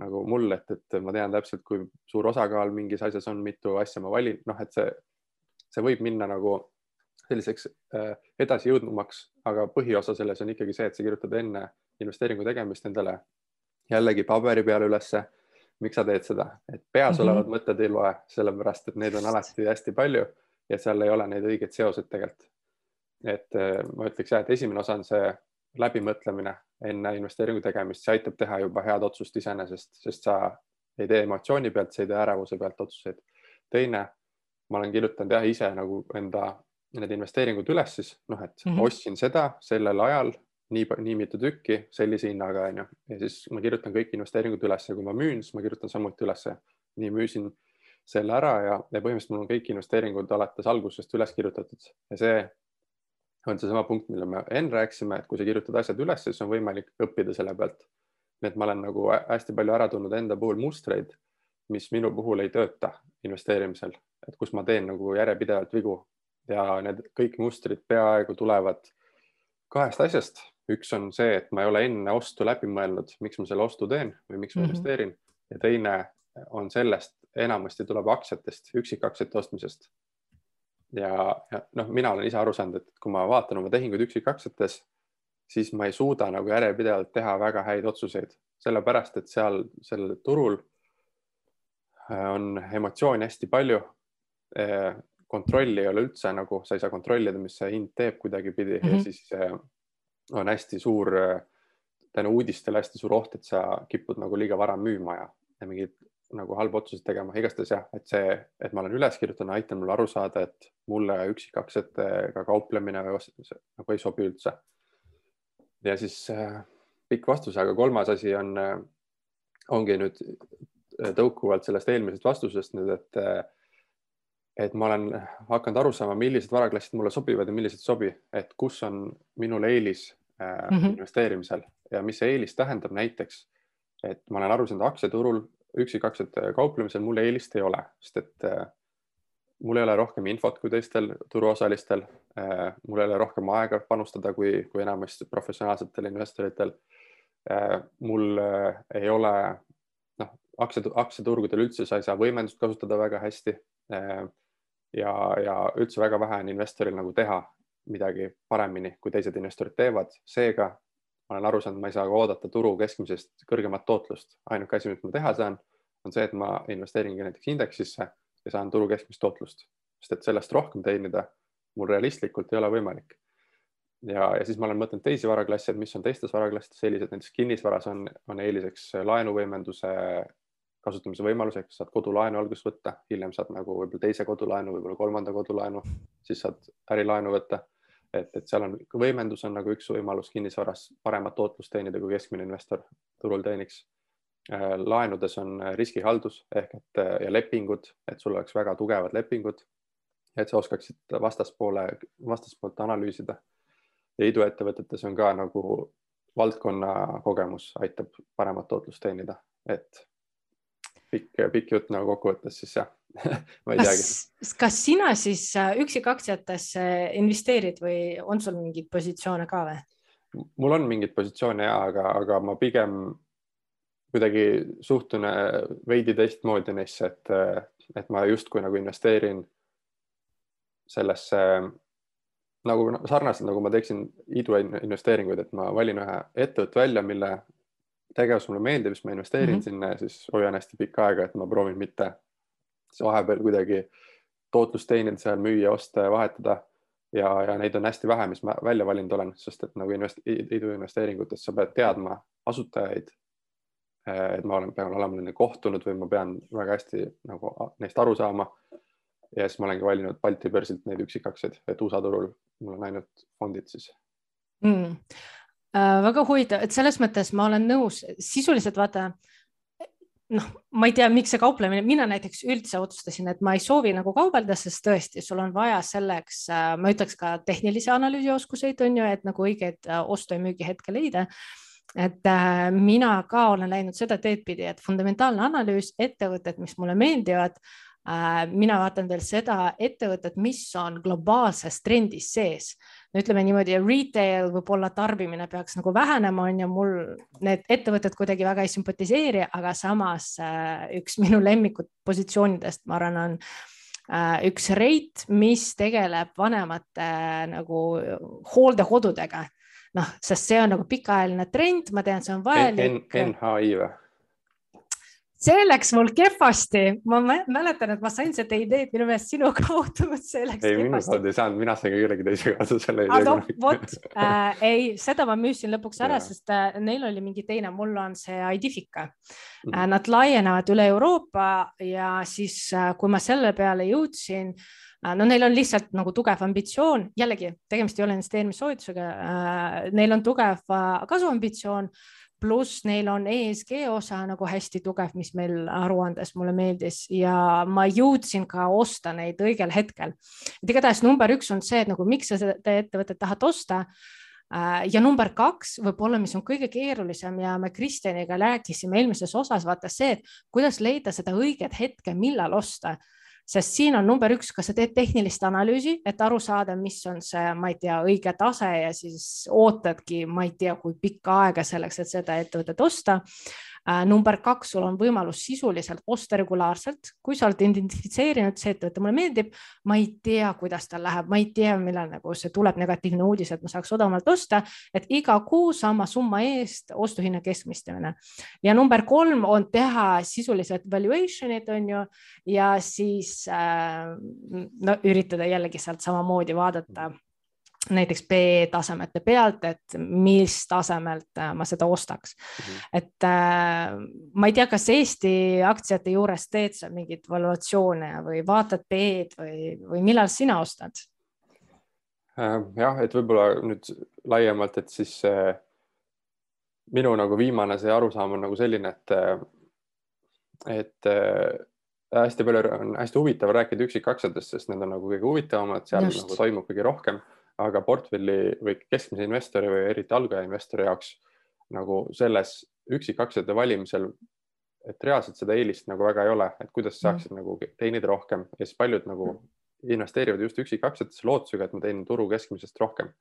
nagu mul, et, et ma tean täpselt, kui suur osakaal mingis asjas on, mitu asja ma valin, noh, et see, see võib minna nagu selliseks äh, edasijõudnumaks, aga põhiosa selles on ikkagi see, et sa kirjutad enne investeeringu tegemist endale jällegi paberi peale ülesse. miks sa teed seda, et peas mm -hmm. olevad mõtted ei loe, sellepärast et neid on alati hästi palju ja seal ei ole neid õigeid seoseid tegelikult. et äh, ma ütleks jah, et esimene osa on see läbimõtlemine enne investeeringu tegemist, see aitab teha juba head otsust iseenesest, sest sa ei tee emotsiooni pealt, sa ei tee ärevuse pealt otsuseid. teine, ma olen kirjutanud jah ise nagu enda need investeeringud üles siis noh, et mm -hmm. ostsin seda sellel ajal nii, nii mitu tükki sellise hinnaga onju ja siis ma kirjutan kõik investeeringud üles ja kui ma müün, siis ma kirjutan samuti ülesse. nii müüsin selle ära ja, ja põhimõtteliselt mul on kõik investeeringud alates algusest üles kirjutatud ja see on seesama punkt, mille me enne rääkisime, et kui sa kirjutad asjad üles, siis on võimalik õppida selle pealt. nii et ma olen nagu hästi palju ära tundnud enda puhul mustreid, mis minu puhul ei tööta investeerimisel, et kus ma teen nagu järjepidevalt vigu ja need kõik mustrid peaaegu tulevad kahest asjast. üks on see, et ma ei ole enne ostu läbi mõelnud, miks ma selle ostu teen või miks ma mm -hmm. investeerin ja teine on sellest, enamasti tuleb aktsiatest, üksikaktsiate ostmisest. ja, ja noh, mina olen ise aru saanud, et kui ma vaatan oma tehinguid üksikaktsiates, siis ma ei suuda nagu järjepidevalt teha väga häid otsuseid, sellepärast et seal sellel turul äh, on emotsioone hästi palju äh, kontrolli ei ole üldse nagu, sa ei saa kontrollida, mis see hind teeb kuidagipidi mm -hmm. ja mhm. siis äh, on hästi suur äh,, tänu uudistele hästi suur oht, et sa kipud nagu liiga vara müüma ja, ja mingid nagu halbu otsuseid tegema, igastahes jah, et see, et ma olen üles kirjutanud, aitab mul aru saada, et mulle üksikaktsiatega kauplemine nagu ei sobi üldse. ja siis äh, pikk vastus, aga kolmas asi on ongi nüüd tõukuvalt sellest eelmisest vastusest nüüd, et äh, et ma olen hakanud aru saama, millised varaklassid mulle sobivad ja millised ei sobi, et kus on minul eelis äh, mm -hmm. investeerimisel ja mis see eelis tähendab näiteks, et ma olen aru saanud aktsiaturul üksikaktsiate kauplemisel mul eelist ei ole, sest et äh, mul ei ole rohkem infot kui teistel turuosalistel äh,. mul ei ole rohkem aega panustada kui, kui enamasti professionaalsetel investoritel äh,. mul äh, ei ole noh, aktsiat, aktsiaturgudel üldse sa ei saa võimendust kasutada väga hästi äh, ja, ja üldse väga vähe on investoril nagu teha midagi paremini, kui teised investorid teevad, seega ma olen aru saanud, ma ei saa ka oodata turu keskmisest kõrgemat tootlust. ainuke asi, mis ma teha saan, on see, et ma investeeringi näiteks indeksisse ja saan turu keskmist tootlust, sest et sellest rohkem teenida mul realistlikult ei ole võimalik. ja, ja siis ma olen mõtelnud teisi varaklasse, et mis on teistes varaklassides sellised, näiteks kinnisvaras on, on eeliseks laenuvõimenduse kasutamise võimaluseks, saad kodulaenu alguses võtta, hiljem saad nagu võib-olla teise kodulaenu, võib-olla kolmanda kodulaenu, siis saad ärilaenu võtta. et, et seal on võimendus on nagu üks võimalus kinnisvaras paremat tootlust teenida, kui keskmine investor turul teeniks. Äh, laenudes on riskihaldus ehk et ja lepingud, et sul oleks väga tugevad lepingud, et sa oskaksid vastaspoole, vastaspoolt analüüsida. ja iduettevõtetes on ka nagu valdkonna kogemus aitab paremat tootlust teenida, et pikk, pikk jutt nagu kokkuvõttes siis jah (laughs) ma ei teagi. kas sina siis äh, üksikaktsiatesse investeerid või on sul mingeid positsioone ka või? mul on mingeid positsioone ja, aga, aga ma pigem kuidagi suhtun äh, veidi teistmoodi neisse, et, äh, et ma justkui nagu investeerin sellesse nagu sarnaselt nagu ma teeksin iduinvesteeringuid, et ma valin ühe ettevõtte välja, mille tegevus mulle meeldib, siis ma investeerin mm -hmm. sinna ja siis hoian hästi pikka aega, et ma proovin mitte vahepeal kuidagi tootlust teenida seal, müüa, osta ja vahetada. ja, ja neid on hästi vähe, mis ma välja valinud olen, sest et nagu invest-, iduinvesteeringutes sa pead teadma asutajaid. et ma olen, pean olema nendega kohtunud või ma pean väga hästi nagu neist aru saama. ja siis ma olengi valinud Balti börsilt neid üksikaktsiaid, et USA turul mul on ainult fondid siis mm väga huvitav, et selles mõttes ma olen nõus, sisuliselt vaata noh, ma ei tea, miks see kauplemine, mina näiteks üldse otsustasin, et ma ei soovi nagu kaubelda, sest tõesti, sul on vaja selleks, äh, ma ütleks ka tehnilise analüüsi oskuseid on ju, et nagu õigeid äh, ostu ja müügi hetke leida. et äh, mina ka olen läinud seda teed pidi, et fundamentaalne analüüs, ettevõtted, mis mulle meeldivad äh,. Mina vaatan veel seda ettevõtet, mis on globaalses trendis sees ütleme niimoodi, retail võib-olla tarbimine peaks nagu vähenema, on ju, mul need ettevõtted kuidagi väga ei sümpatiseeri, aga samas äh, üks minu lemmikud positsioonidest, ma arvan, on äh, üks reit, mis tegeleb vanemate äh, nagu hooldekodudega. noh, sest see on nagu pikaajaline trend, ma tean, see on vajalik. NHI või? See läks mul kehvasti, ma mäletan, et ma sain seda ideed minu meelest sinu (laughs) kaudu, see läks ei, minu kaudu ei saanud, mina sain ka kellegi teise kaudu selle idee. aga vot äh,, ei, seda ma müüsin lõpuks ära, sest äh, neil oli mingi teine, mul on see Idifika mm. -hmm. Nad laienevad üle Euroopa ja siis äh,, kui ma selle peale jõudsin äh,, no neil on lihtsalt nagu tugev ambitsioon, jällegi tegemist ei ole investeerimissoovitusega äh,, neil on tugev äh, kasvuambitsioon pluss neil on ESG osa nagu hästi tugev, mis meil aruandes mulle meeldis ja ma jõudsin ka osta neid õigel hetkel. et igatahes number üks on see, et nagu miks sa seda ettevõtet tahad osta äh, ja number kaks võib-olla, mis on kõige keerulisem ja me Kristjaniga rääkisime eelmises osas, vaata see, et kuidas leida seda õiget hetke, millal osta sest siin on number üks, kas sa teed tehnilist analüüsi, et aru saada, mis on see, ma ei tea, õige tase ja siis ootadki, ma ei tea, kui pikka aega selleks, et seda ettevõtet osta number kaks, sul on võimalus sisuliselt osta regulaarselt, kui sa oled identifitseerinud, see ettevõte mulle meeldib, ma ei tea, kuidas tal läheb, ma ei tea, millal nagu see tuleb negatiivne uudis, et ma saaks odavamalt osta, et iga kuu sama summa eest ostuhinna keskmistamine. ja number kolm on teha sisuliselt valuation'id on ju ja siis äh, no üritada jällegi sealt samamoodi vaadata näiteks B tasemete pealt, et mis tasemelt äh, ma seda ostaks mm. -hmm. et äh, ma ei tea, kas Eesti aktsiate juures teed sa mingeid valuatsioone või vaatad B-d või, või millal sina ostad? Äh, jah, et võib-olla nüüd laiemalt, et siis äh, minu nagu viimane see arusaam on nagu selline, et, äh, et äh, hästi palju on hästi huvitav rääkida üksikaktsiatest, sest need on nagu kõige huvitavamad, seal Just. nagu toimub kõige rohkem aga portfelli või keskmise investori või eriti algaja investori jaoks nagu selles üksikaktsiate valimisel, et reaalselt seda eelist nagu väga ei ole, et kuidas saaksid mm. nagu teenida rohkem ja siis paljud nagu investeerivad just üksikaktsiatesse lootusega, et ma teenin turu keskmisest rohkem.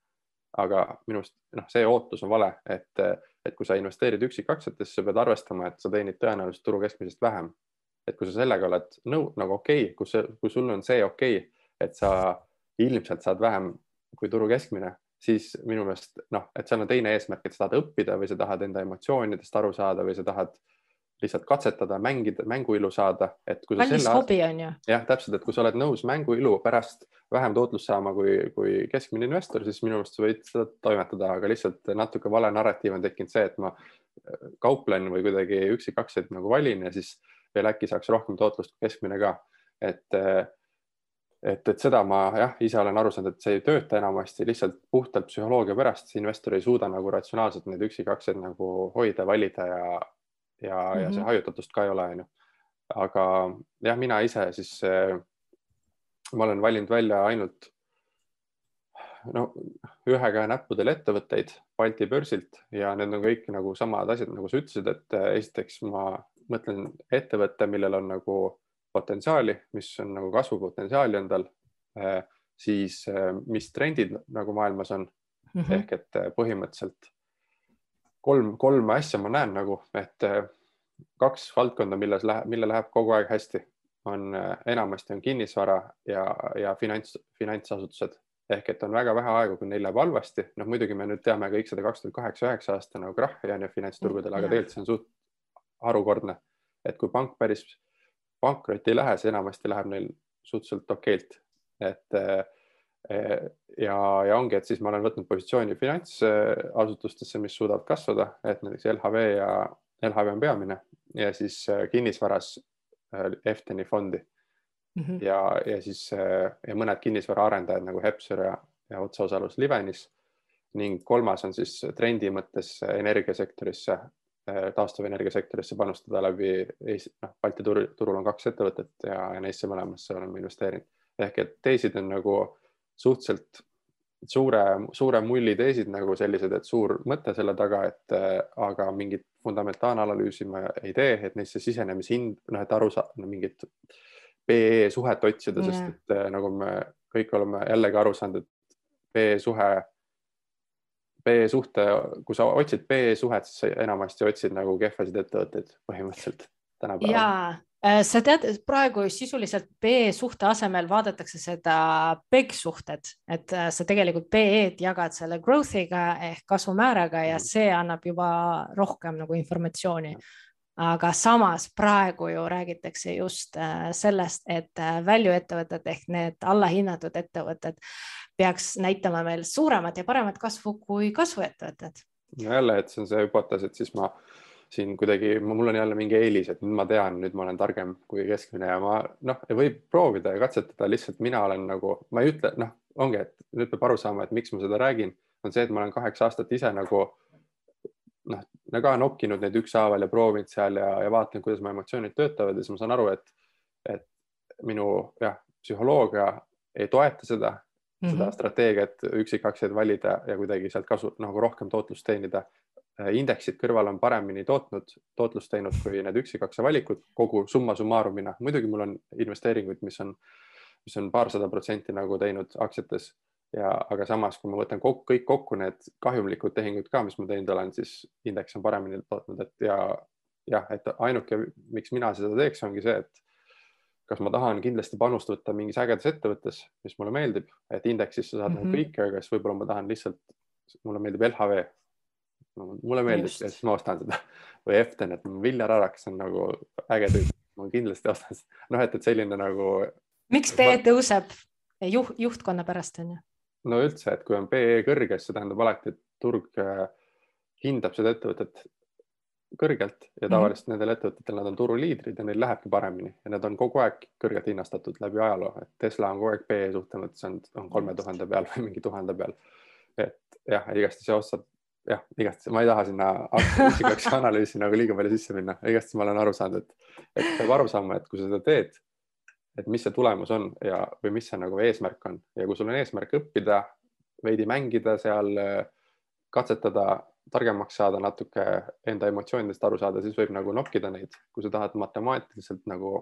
aga minu arust noh, see ootus on vale, et, et kui sa investeerid üksikaktsiatesse, pead arvestama, et sa teenid tõenäoliselt turu keskmisest vähem. et kui sa sellega oled nõu nagu okei okay,, kus, kui sul on see okei okay,, et sa ilmselt saad vähem kui turu keskmine, siis minu meelest noh, et seal on teine eesmärk, et sa tahad õppida või sa tahad enda emotsioonidest aru saada või sa tahad lihtsalt katsetada, mängida, mänguilu saada, et kui kallis selle... hobi on ju. jah, täpselt, et kui sa oled nõus mänguilu pärast vähem tootlust saama kui, kui keskmine investor, siis minu meelest sa võid seda toimetada, aga lihtsalt natuke vale narratiiv on tekkinud see, et ma äh, kauplen või kuidagi üksikaktsiaid nagu valin ja siis veel äkki saaks rohkem tootlust kui keskmine ka. et äh, et, et seda ma jah, ise olen aru saanud, et see ei tööta enamasti lihtsalt puhtalt psühholoogia pärast, investor ei suuda nagu ratsionaalselt neid üksikaktsiaid nagu hoida, valida ja, ja mm, -hmm. ja see mhm. hajutatust ka ei ole, onju. aga jah, mina ise siis äh, ma olen valinud välja ainult no ühe käe näppudel ettevõtteid Balti börsilt ja need on kõik nagu samad asjad, nagu sa ütlesid, et äh, esiteks ma mõtlen ettevõtte, millel on nagu potentsiaali, mis on nagu kasvupotentsiaali on tal, äh, siis äh, mis trendid nagu maailmas on mm. -hmm. ehk et äh, põhimõtteliselt kolm, kolme asja ma näen nagu, et kaks valdkonda, milles läheb, mille läheb kogu aeg hästi, on enamasti on kinnisvara ja, ja finants, finantsasutused ehk et on väga vähe aegu, kui neil läheb halvasti. noh, muidugi me nüüd teame kõik seda kaks tuhat kaheksa, üheksa aasta nagu krahhi on ju finantsturgudel, aga tegelikult see on suht harukordne, et kui pank päris pankrotti ei lähe, see enamasti läheb neil suhteliselt okeilt, et eh, ja, ja ongi, et siis ma olen võtnud positsiooni finantsasutustesse, mis suudavad kasvada, et näiteks LHV ja LHV on peamine ja siis eh, kinnisvaras eh, Efteni fondi mm. -hmm. ja, ja siis ja mõned kinnisvaraarendajad nagu Hepser ja, ja otseosalus Livenis ning kolmas on siis trendi mõttes energiasektorisse taastuvenergia sektorisse panustada läbi Eesti, noh, Balti turul, turul on kaks ettevõtet ja, ja neisse mõlemasse oleme investeerinud. ehk et teesid on nagu suhteliselt suure, suure mulli teesid nagu sellised, et suur mõte selle taga, et äh, aga mingit fundamentaalanalüüsi ma ei tee, et neisse sisenemishind, noh, et aru saada no, mingit PE suhet otsida yeah., sest et äh, nagu me kõik oleme jällegi aru saanud, et PE suhe PE suhte, kui sa otsid PE suhet, siis sa enamasti otsid nagu kehvasid ettevõtteid põhimõtteliselt tänapäeval. ja äh, sa tead, praegu sisuliselt PE suhte asemel vaadatakse seda PEG suhted, et äh, sa tegelikult PE-d jagad selle growth'iga ehk kasvumääraga ja mm. see annab juba rohkem nagu informatsiooni aga samas praegu ju räägitakse just äh, sellest, et value ettevõtted ehk need allahinnatud ettevõtted peaks näitama veel suuremat ja paremat kasvu kui kasvuettevõtted. jälle, et see on see hüpotees, et siis ma siin kuidagi, mul on jälle mingi eelis, et nüüd ma tean, nüüd ma olen targem kui keskmine ja ma noh, võib proovida ja katsetada, lihtsalt mina olen nagu, ma ei ütle, noh, ongi, et nüüd peab aru saama, et miks ma seda räägin, on see, et ma olen kaheksa aastat ise nagu noh, ka nokkinud neid ükshaaval ja proovinud seal ja, ja vaatan, kuidas mu emotsioonid töötavad ja siis ma saan aru, et, et minu jah, psühholoogia ei toeta seda mm -hmm. seda mhm. strateegiat üksikaktsiaid valida ja kuidagi sealt kasu nagu rohkem tootlust teenida. Indeksid kõrval on paremini tootnud, tootlust teinud kui need üksikaktsia valikud kogu summa summarumina. muidugi mul on investeeringuid, mis on, mis on paarsada protsenti nagu teinud aktsiates ja, aga samas, kui ma võtan kokku, kõik kokku need kahjumlikud tehingud ka, mis ma teinud olen, siis indeks on paremini tootnud, et ja jah, et ainuke, miks mina seda teeks, ongi see, et kas ma tahan kindlasti panust võtta mingis ägedas ettevõttes, mis mulle meeldib, et indeksisse saada mm -hmm. kõike, aga siis võib-olla ma tahan lihtsalt, mulle meeldib LHV mulle meeldib ja siis ma ostan seda või Eften, et Viljar Araks on nagu äge tüüp, ma kindlasti ostan seda. noh, et, et selline nagu. miks B tõuseb juht, juhtkonna pärast on ju? No üldse, et kui on PE kõrge, siis see tähendab alati, et turg äh, hindab seda ettevõtet kõrgelt ja Mhm. tavaliselt mm -hmm. nendel ettevõtetel nad on turuliidrid ja neil lähebki paremini ja nad on kogu aeg kõrgelt hinnastatud läbi ajaloo, et Tesla on kogu aeg PE suhte mõttes on, on kolme tuhande peal või mingi tuhande peal. et jah, igastahes sa ostad, jah, igastahes ma ei taha sinna üksikaks (laughs) analüüsi nagu liiga palju sisse minna, igastahes ma olen aru saanud, et, et peab aru saama, et kui sa seda teed, et mis see tulemus on ja, või mis see nagu eesmärk on ja kui sul on eesmärk õppida, veidi mängida seal, katsetada targemaks saada, natuke enda emotsioonidest aru saada, siis võib nagu nokkida neid. kui sa tahad matemaatiliselt nagu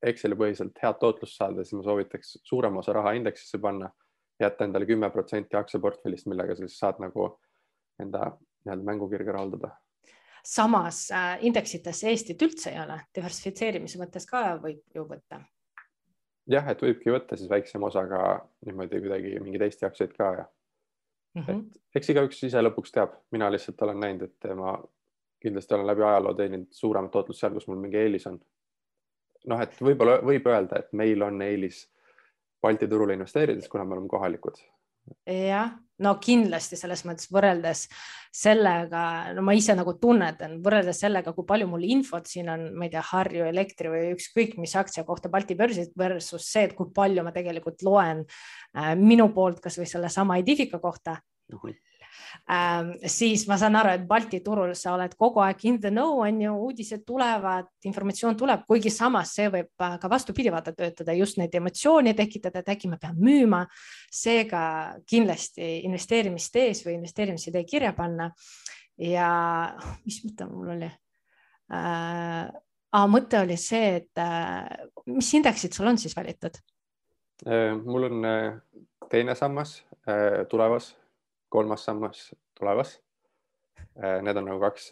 Exceli põhiselt head tootlust saada, siis ma soovitaks suurema osa raha indeksisse panna, jätta endale kümme protsenti aktsiaportfellist, millega sa siis saad nagu enda nii-öelda mängukirge rahuldada. samas äh, indeksites Eestit üldse ei ole, diversifitseerimise mõttes ka võib ju võtta. Jah, et võibki võtta siis väiksema osaga niimoodi kuidagi mingeid Eesti aktsiaid ka ja Mm -hmm. et eks igaüks ise lõpuks teab, mina lihtsalt olen näinud, et ma kindlasti olen läbi ajaloo teeninud suuremat tootlust seal, kus mul mingi eelis on. noh, et võib-olla võib öelda, et meil on eelis Balti turule investeerides, kuna me oleme kohalikud. Jah, no kindlasti selles mõttes võrreldes sellega, no ma ise nagu tunnetan, võrreldes sellega, kui palju mul infot siin on, ma ei tea, Harju Elektri või ükskõik mis aktsia kohta Balti börsil versus see, et kui palju ma tegelikult loen äh, minu poolt kasvõi sellesama Edifika kohta. Ähm, siis ma saan aru, et Balti turul sa oled kogu aeg in the know, on ju, uudised tulevad, informatsioon tuleb, kuigi samas see võib ka vastupidi vaata töötada, just neid emotsioone tekitada, et äkki ma pean müüma. seega kindlasti investeerimist tees või investeerimisidee kirja panna. ja mis mõte mul oli äh,? Mõte oli see, et äh, mis indeksid sul on siis valitud? mul on teine sammas äh, tulevas kolmas sammas tulevas. Need on nagu kaks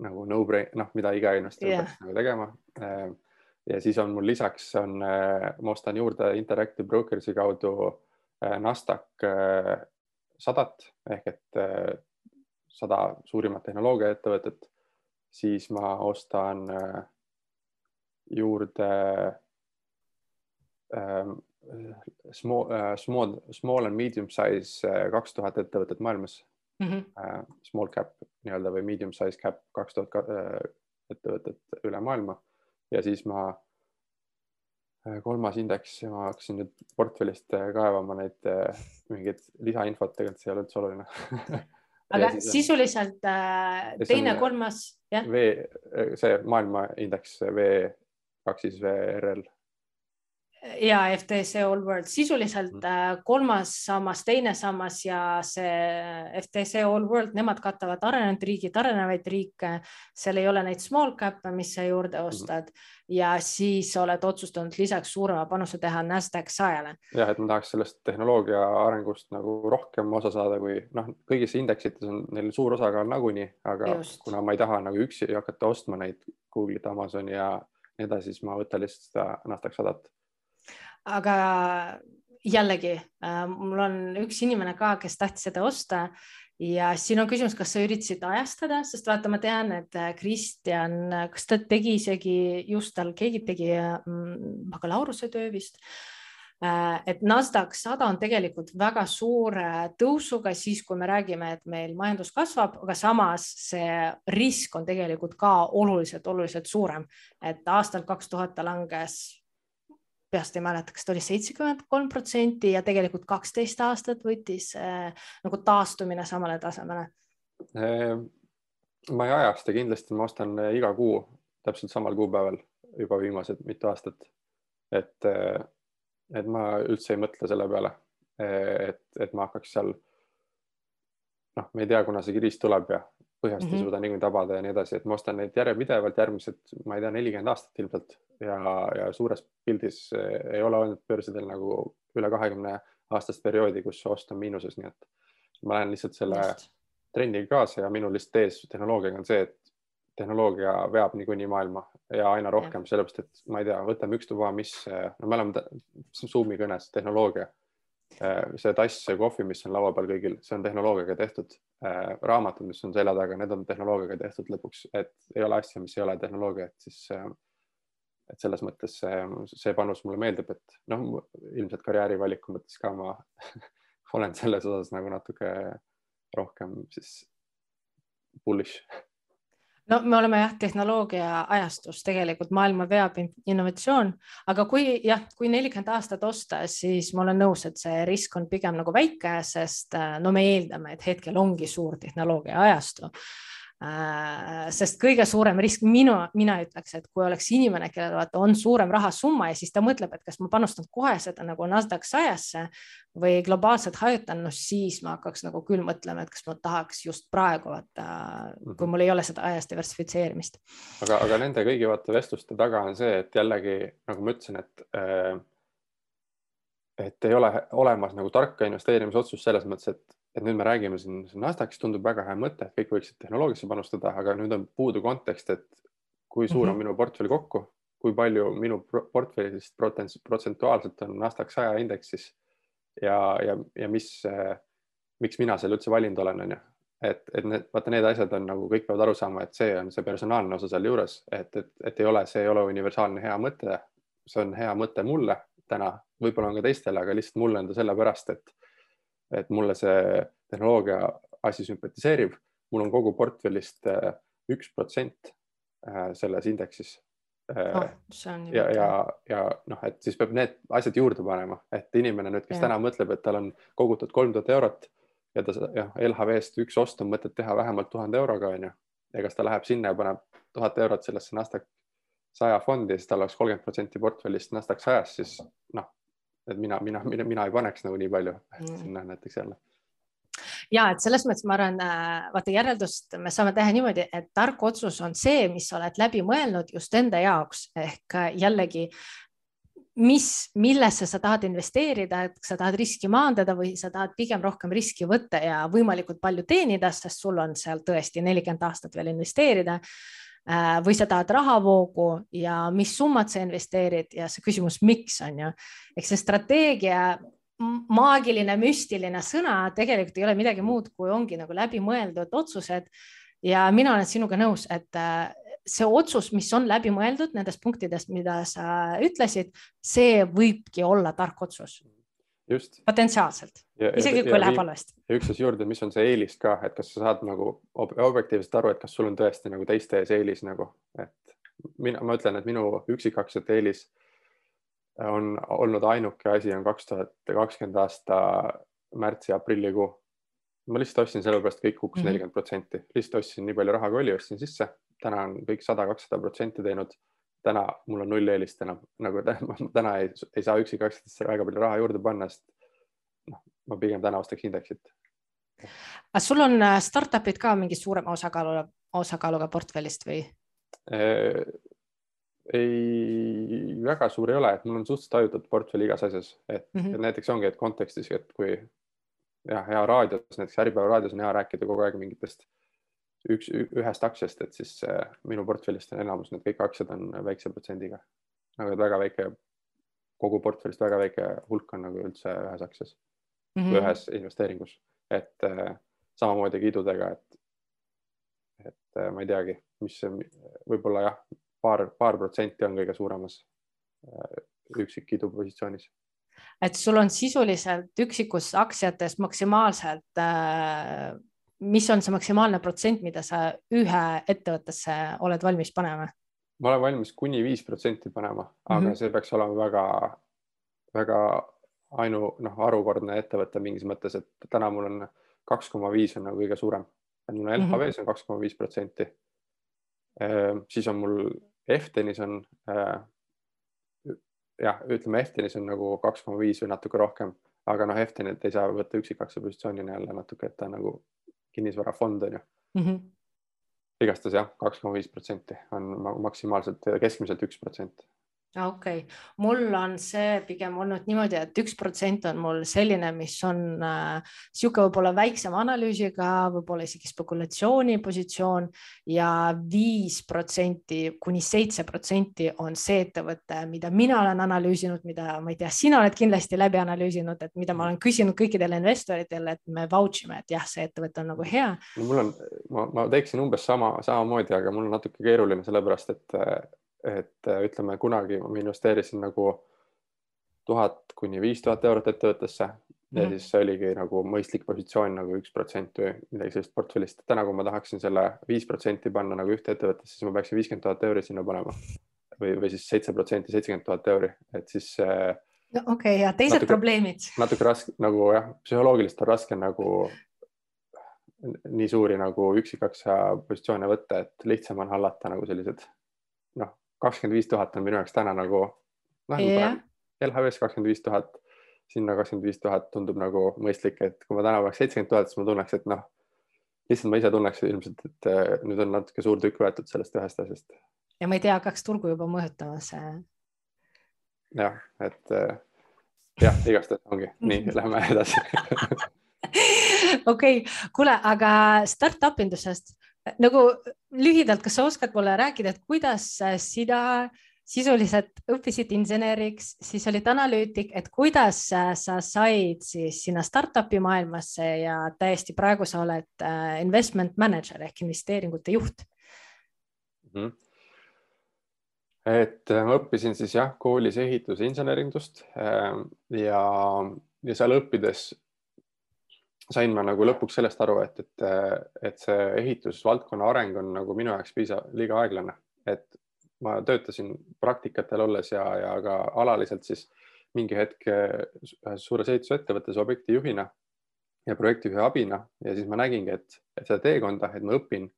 nagu no-brain, noh, mida iga investor yeah. peaks nagu tegema. ja siis on mul lisaks on, ma ostan juurde Interactive Brokers'i kaudu Nasdaq sadat ehk et sada suurimat tehnoloogiaettevõtet, siis ma ostan juurde small, small, small and medium size kaks tuhat ettevõtet maailmas mm. -hmm. Small cap nii-öelda või medium size cap kaks tuhat ettevõtet üle maailma ja siis ma kolmas indeks ma hakkasin nüüd portfellist kaevama neid mingeid lisainfot, tegelikult see ei ole üldse oluline (laughs) aga on, sisuliselt äh, teine, kolmas, jah? V, see maailma indeks V kaks siis VRL ja FTC All World sisuliselt mm. kolmas sammas, teine sammas ja see FTC All World, nemad katavad arenenud riigid, arenevaid riike. seal ei ole neid small cap'e, mis sa juurde ostad mm. ja siis oled otsustanud lisaks suurema panuse teha Nasdaq sajale. jah, et ma tahaks sellest tehnoloogia arengust nagu rohkem osa saada, kui noh, kõigis indeksites on neil suur osakaal nagunii, aga Just. kuna ma ei taha nagu üksi hakata ostma neid Google'it, Amazoni ja nii edasi, siis ma võtan lihtsalt seda Nasdaq sadat aga jällegi mul on üks inimene ka, kes tahtis seda osta. Ja siin on küsimus, kas sa üritasid ajastada, sest vaata, ma tean, et Kristjan, kas ta tegi isegi just tal, keegi tegi bakalaureusetöö vist. Et Nasdaq sada on tegelikult väga suure tõusuga siis, kui me räägime, et meil majandus kasvab, aga samas see risk on tegelikult ka oluliselt, oluliselt suurem, et aastal kaks tuhat ta langes peast ei mäleta, kas ta oli seitsekümmend kolm protsenti ja tegelikult kaksteist aastat võttis äh, nagu taastumine samale tasemele äh,? ma ei ajasta kindlasti, ma ostan äh, iga kuu täpselt samal kuupäeval juba viimased mitu aastat. et, et ma üldse ei mõtle selle peale, et, et ma hakkaks seal. noh, me ei tea, kuna see kriis tuleb ja põhjast mm -hmm. ei suuda niikuinii tabada ja nii edasi, et ma ostan neid järjepidevalt järgmised, ma ei tea, nelikümmend aastat ilmselt ja, ja suures pildis eh, ei ole olnud börsidel nagu üle kahekümne aastast perioodi, kus ost on miinuses, nii et ma lähen lihtsalt selle Just. trendiga kaasa ja minu lihtsalt ees tehnoloogiaga on see, et tehnoloogia veab niikuinii maailma ja aina rohkem, sellepärast et ma ei tea, võtame ükstapuha, mis, no me oleme Zoom'i kõnes tehnoloogia see tass, see kohvi, mis on laua peal kõigil, see on tehnoloogiaga tehtud. Äh, raamatud, mis on selja taga, need on tehnoloogiaga tehtud lõpuks, et ei ole asja, mis ei ole tehnoloogia, et siis. Äh, et selles mõttes see, see panus mulle meeldib, et noh, ilmselt karjäärivaliku mõttes ka ma (laughs) olen selles osas nagu natuke rohkem siis bullish no me oleme jah, tehnoloogia ajastus tegelikult maailma veab innovatsioon, aga kui jah, kui nelikümmend aastat osta, siis ma olen nõus, et see risk on pigem nagu väike, sest no me eeldame, et hetkel ongi suur tehnoloogia ajastu. Äh, sest kõige suurem risk minu, mina ütleks, et kui oleks inimene, kellel vaata on suurem rahasumma ja siis ta mõtleb, et kas ma panustan kohe seda nagu NASDAQ sajasse või globaalselt hajutan, no siis ma hakkaks nagu küll mõtlema, et kas ma tahaks just praegu vaata, kui mhm. mul ei ole seda ajas diversifitseerimist. aga, aga nende kõigi vaata vestluste taga on see, et jällegi nagu ma ütlesin, et äh, et ei ole olemas nagu tarka investeerimisotsust selles mõttes, et et nüüd me räägime siin, Nasdaqis tundub väga hea mõte, et kõik võiksid tehnoloogiasse panustada, aga nüüd on puudu kontekst, et kui suur on mm -hmm. minu portfell kokku, kui palju minu portfellist protsentuaalselt on Nasdaq saja indeksis ja, ja, ja mis, miks mina selle üldse valinud olen, on ju. et, et need, vaata, need asjad on nagu kõik peavad aru saama, et see on see personaalne osa sealjuures, et, et, et ei ole, see ei ole universaalne hea mõte. see on hea mõte mulle täna, võib-olla on ka teistele, aga lihtsalt mulle on ta sellepärast, et et mulle see tehnoloogia asi sümpatiseerib, mul on kogu portfellist äh, üks protsent äh, selles indeksis oh,. ja, ja, ja noh, et siis peab need asjad juurde panema, et inimene nüüd, kes ja. täna mõtleb, et tal on kogutud kolm tuhat eurot ja ta jah, LHV-st üks ost on mõtet teha vähemalt tuhande euroga onju ja kas ta läheb sinna ja paneb tuhat eurot sellesse Nasdaq saja fondi, siis tal oleks kolmkümmend protsenti portfellist Nasdaq sajas, siis noh, et mina, mina, mina, mina ei paneks nagu nii palju mm. sinna näiteks jälle. Ja et selles mõttes ma arvan, äh, vaata järeldust me saame teha niimoodi, et tark otsus on see, mis sa oled läbi mõelnud just enda jaoks. Ehk äh, jällegi mis, millesse sa tahad investeerida, et sa tahad riski maandada või sa tahad pigem rohkem riski võtta ja võimalikult palju teenida, sest sul on seal tõesti nelikümmend aastat veel investeerida või sa tahad rahavoogu ja mis summat sa investeerid ja see küsimus, miks on ju, eks see strateegia maagiline, müstiline sõna tegelikult ei ole midagi muud, kui ongi nagu läbimõeldud otsused. ja mina olen sinuga nõus, et äh, see otsus, mis on läbimõeldud nendest punktidest, mida sa ütlesid, see võibki olla tark otsus just. potentsiaalselt, isegi kui läheb halvasti. ja üks asi juurde, mis on see eelis ka, et kas sa saad nagu objektiivselt aru, et kas sul on tõesti nagu teiste ees eelis nagu, et mina, ma ütlen, et minu üksikaktsiate eelis on olnud ainuke asi on kaks tuhat kakskümmend aasta märtsi, aprillikuu. ma lihtsalt ostsin sellepärast, kõik kukkus mhm. nelikümmend protsenti, lihtsalt ostsin nii palju raha, kui oli, ostsin sisse. täna on kõik sada, kakssada protsenti teinud täna mul on null eelist enam, nagu (laughs) täna ei, ei saa üksikaktsiatesse väga palju raha juurde panna, sest noh, ma pigem täna ostaks indeksit. aga sul on äh, startup'id ka mingi suurema osakaalu, osakaaluga portfellist või? Äh, ei, väga suur ei ole, et mul on suhteliselt hajutatud portfell igas asjas, et, mm -hmm. et näiteks ongi, et kontekstis, et kui jah, hea raadios, näiteks Äripäeva raadios on hea rääkida kogu aeg mingitest üks, ühest aktsiast, et siis äh, minu portfellist on enamus, need kõik aktsiad on väikse protsendiga. nagu väga väike, kogu portfellist väga väike hulk on nagu üldse ühes aktsias mm -hmm. või ühes investeeringus, et äh, samamoodi kidudega, et, et äh, ma ei teagi, mis võib-olla jah, paar, paar protsenti on kõige suuremas äh, üksikkidu positsioonis et sul on sisuliselt üksikus aktsiates maksimaalselt äh, mis on see maksimaalne protsent, mida sa ühe ettevõttesse oled valmis panema? ma olen valmis kuni viis protsenti panema, aga mm -hmm. see peaks olema väga, väga ainu, noh, harukordne ettevõte mingis mõttes, et täna mul on kaks koma viis on nagu kõige suurem, et mul LHV-s mm -hmm. on kaks koma viis protsenti. Ehm, siis on mul Eftenis on äh, jah, ütleme Eftenis on nagu kaks koma viis või natuke rohkem, aga noh, Eftenit ei saa võtta üksikaktsiapositsioonina positsioonina jälle natuke, et ta nagu kinnisvarafond on ju mm. -hmm. igastahes jah, kaks koma viis protsenti on maksimaalselt keskmiselt üks protsent okei okay., mul on see pigem olnud niimoodi, et üks protsent on mul selline, mis on äh, sihuke võib-olla väiksema analüüsiga, võib-olla isegi spekulatsioonipositsioon ja viis protsenti kuni seitse protsenti on see ettevõte, mida mina olen analüüsinud, mida ma ei tea, sina oled kindlasti läbi analüüsinud, et mida ma olen küsinud kõikidele investoritele, et me vouch ime, et jah, see ettevõte on nagu hea. no mul on, ma, ma teeksin umbes sama, samamoodi, aga mul on natuke keeruline, sellepärast et et äh, ütleme, kunagi ma investeerisin nagu tuhat kuni viis tuhat eurot ettevõttesse ja mm -hmm. siis see oligi nagu mõistlik positsioon nagu üks protsent või midagi sellist portfellist. täna, kui ma tahaksin selle viis protsenti panna nagu ühte ettevõttesse, siis ma peaksin viiskümmend tuhat euri sinna panema või, või siis seitse protsenti, seitsekümmend tuhat euri, et siis äh, no okei okay,, ja teised natuke, probleemid? natuke raske nagu jah, psühholoogiliselt on raske nagu nii suuri nagu üksikaksia positsioone võtta, et lihtsam on hallata nagu sellised kakskümmend viis tuhat on minu jaoks täna nagu noh yeah., LHV-s kakskümmend viis tuhat, sinna kakskümmend viis tuhat tundub nagu mõistlik, et kui ma täna oleks seitsekümmend tuhat, siis ma tunneks, et noh, lihtsalt ma ise tunneks ilmselt, et äh, nüüd on natuke suur tükk võetud sellest ühest asjast. ja ma ei tea, hakkaks turgu juba mõjutamas. jah, et äh, jah, igastahes ongi nii, (laughs) lähme edasi okei okay., kuule, aga startup indusest nagu lühidalt, kas sa oskad mulle rääkida, et kuidas sina sisuliselt õppisid inseneriks, siis olid analüütik, et kuidas sa said siis sinna startup'i maailmasse ja täiesti praegu sa oled äh, investment manager ehk investeeringute juht mm. -hmm et äh, ma õppisin siis jah, koolis ehituse insenerindust äh, ja, ja seal õppides sain ma nagu lõpuks sellest aru, et, et, et see ehitusvaldkonna areng on nagu minu jaoks piisav, liiga aeglane, et ma töötasin praktikatel olles ja, ja ka alaliselt siis mingi hetk ühes suures ehitusettevõttes objektijuhina ja projektijuhi abina ja siis ma nägingi, et, et seda teekonda, et ma õpin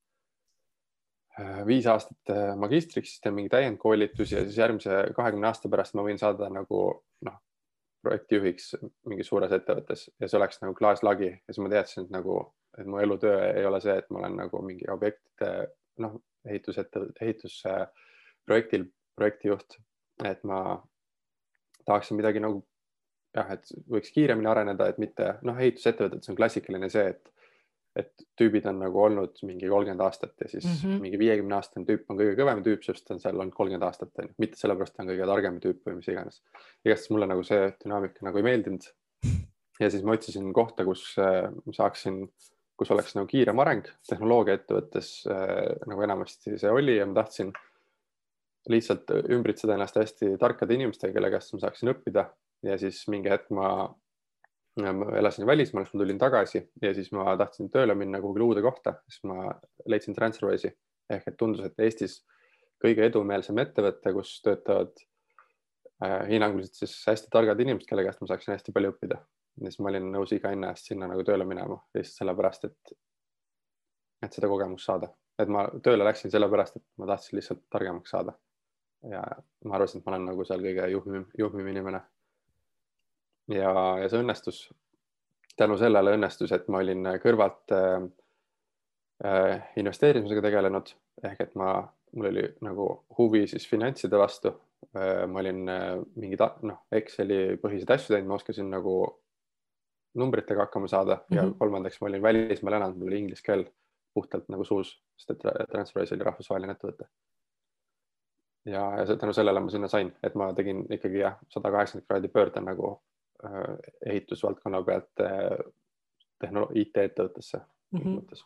äh, viis aastat äh, magistriks, teen mingi täiendkoolitusi ja siis järgmise kahekümne aasta pärast ma võin saada nagu noh, projektijuhiks mingis suures ettevõttes ja see oleks nagu klaaslagi. Ja siis ma teadsin, et nagu, et mu elutöö ei ole see, et ma olen nagu mingi objektide noh, ehitusettevõtte, ehitusprojektil projektijuht, et ma tahaksin midagi nagu jah, et võiks kiiremini areneda, et mitte noh, ehitusettevõtetes on klassikaline see, et et tüübid on nagu olnud mingi kolmkümmend aastat ja siis mm -hmm. mingi viiekümne aastane tüüp on kõige kõvem tüüp, sest ta on seal olnud kolmkümmend aastat, onju, mitte sellepärast ta on kõige targem tüüp või mis iganes. igastahes mulle nagu see dünaamika nagu ei meeldinud. ja siis ma otsisin kohta, kus äh, saaksin, kus oleks nagu kiirem areng tehnoloogiaettevõttes äh, nagu enamasti see oli ja ma tahtsin lihtsalt ümbritseda ennast hästi tarkade inimestega, kelle käest ma saaksin õppida ja siis mingi hetk ma ma elasin välismaal, siis ma tulin tagasi ja siis ma tahtsin tööle minna kuhugile uude kohta, siis ma leidsin Transferwise'i. Ehk et tundus, et Eestis kõige edumeelsem ettevõte, kus töötavad äh, hinnanguliselt siis hästi targad inimesed, kelle käest ma saaksin hästi palju õppida. ja siis ma olin nõus iga hinna eest sinna nagu tööle minema. Lihtsalt sellepärast, et, et seda kogemust saada, et ma tööle läksin sellepärast, et ma tahtsin lihtsalt targemaks saada. ja ma arvasin, et ma olen nagu seal kõige juhmim, juhmim inimene ja, ja see õnnestus. tänu sellele õnnestus, et ma olin kõrvalt äh, äh, investeerimisega tegelenud ehk et ma, mul oli nagu huvi siis finantside vastu äh,. ma olin äh, mingi noh, Exceli põhiseid asju teinud, ma oskasin nagu numbritega hakkama saada mm -hmm. ja mhm. kolmandaks ma olin välismaal elanud, mul oli inglise keel puhtalt nagu suus, sest et Transferwise oli rahvusvaheline ettevõte ja, ja tänu sellele ma sinna sain, et ma tegin ikkagi jah, sada kaheksakümmend kraadi pöörde nagu Äh, ehitusvaldkonna pealt äh, tehnolo-, IT-ettevõttesse mm. -hmm.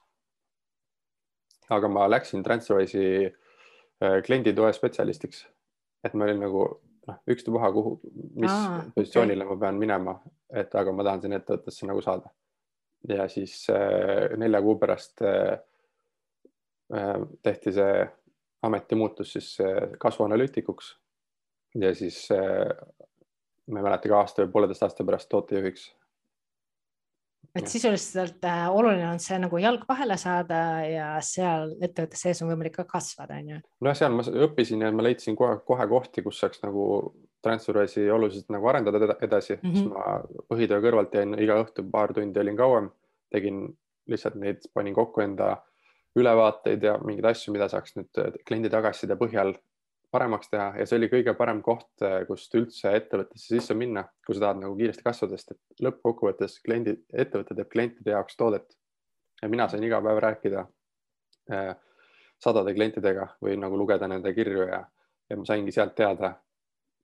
aga ma läksin Transferwise'i äh, klienditoe spetsialistiks, et ma olin nagu noh, ükstapuha, kuhu, mis Aa, positsioonile okay. ma pean minema, et aga ma tahan sinna ettevõttesse nagu saada. ja siis nelja kuu pärast tehti see ametimuutus siis kasvuanalüütikuks ja siis ma ei mäleta, ka aasta või pooleteist aasta pärast tootejuhiks. et sisuliselt äh, oluline on see nagu jalg vahele saada ja seal ettevõtte sees on võimalik ka kasvada, on ju. nojah, seal ma õppisin ja ma leidsin kohe, kohe kohti, kus saaks nagu Transferwise'i oluliselt nagu arendada edasi mm, -hmm. siis ma põhitöö kõrvalt jäin iga õhtu paar tundi olin kauem, tegin lihtsalt neid, panin kokku enda ülevaateid ja mingeid asju, mida saaks nüüd kliendi tagasiside põhjal paremaks teha ja see oli kõige parem koht, äh, kust üldse ettevõttesse sisse minna, kui sa tahad nagu kiiresti kasvada, sest et lõppkokkuvõttes kliendi, ettevõte teeb klientide jaoks toodet. ja mina sain iga päev rääkida äh, sadade klientidega või nagu lugeda nende kirju ja, ja ma saingi sealt teada,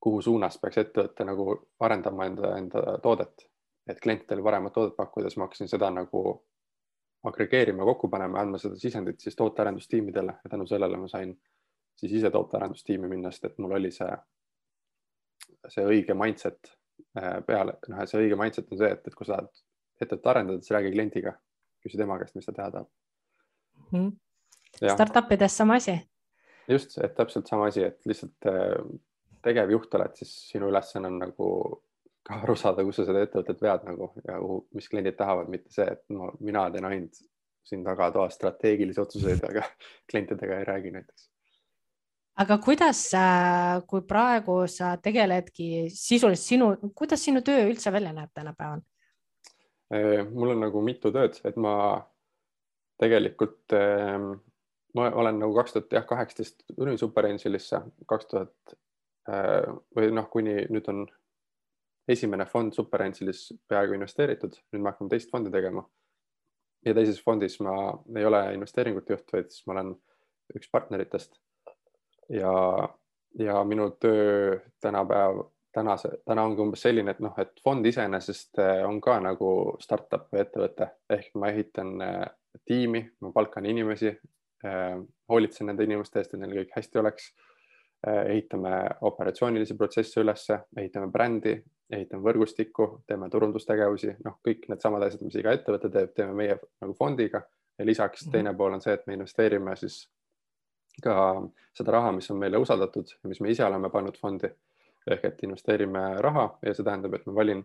kuhu suunas peaks ettevõte nagu arendama enda, enda toodet, et klientidele paremat toodet pakkuda, siis ma hakkasin seda nagu agregeerima, kokku panema, andma seda sisendit siis tootearendustiimidele ja tänu sellele ma sain siis ise tootearendustiimi minna, sest et mul oli see, see õige mindset peale, noh, et see õige mindset on see, et, et kui sa tahad ettevõtet arendada, siis räägi kliendiga, küsi tema käest, mis ta teha tahab. Mm.. Startup ides sama asi. just, et täpselt sama asi, et lihtsalt tegevjuht oled, siis sinu ülesanne on nagu ka aru saada, kus sa seda ettevõtet vead nagu ja kuhu, mis kliendid tahavad, mitte see, et no mina teen ainult siin tagatoas strateegilisi otsuseid, aga (laughs) klientidega ei räägi näiteks. Aga kuidas, kui praegu sa tegeledki sisuliselt sinu, kuidas sinu töö üldse välja näeb tänapäeval? mul on nagu mitu tööd, et ma tegelikult ma olen nagu kaks tuhat jah, kaheksateist tulin Superangelisse, kaks tuhat või noh, kuni nüüd on esimene fond Superangelis peaaegu investeeritud, nüüd me hakkame teist fondi tegema. ja teises fondis ma ei ole investeeringute juht, vaid siis ma olen üks partneritest. Ja, ja minu töö tänapäev, tänase, täna ongi umbes selline, et noh, et fond iseenesest eh, on ka nagu startup või ettevõte. Ehk ma ehitan eh, tiimi, ma palkan inimesi, eh, hoolitsen nende inimeste eest, et neil kõik hästi oleks. Ehitame operatsioonilisi protsesse ülesse, ehitame brändi, ehitame võrgustikku, teeme turundustegevusi, noh, kõik needsamad asjad, mis iga ettevõte teeb, teeme meie nagu fondiga. Ja lisaks mhm. teine pool on see, et me investeerime siis ka seda raha, mis on meile usaldatud ja mis me ise oleme pannud fondi. Ehk et investeerime raha ja see tähendab, et ma valin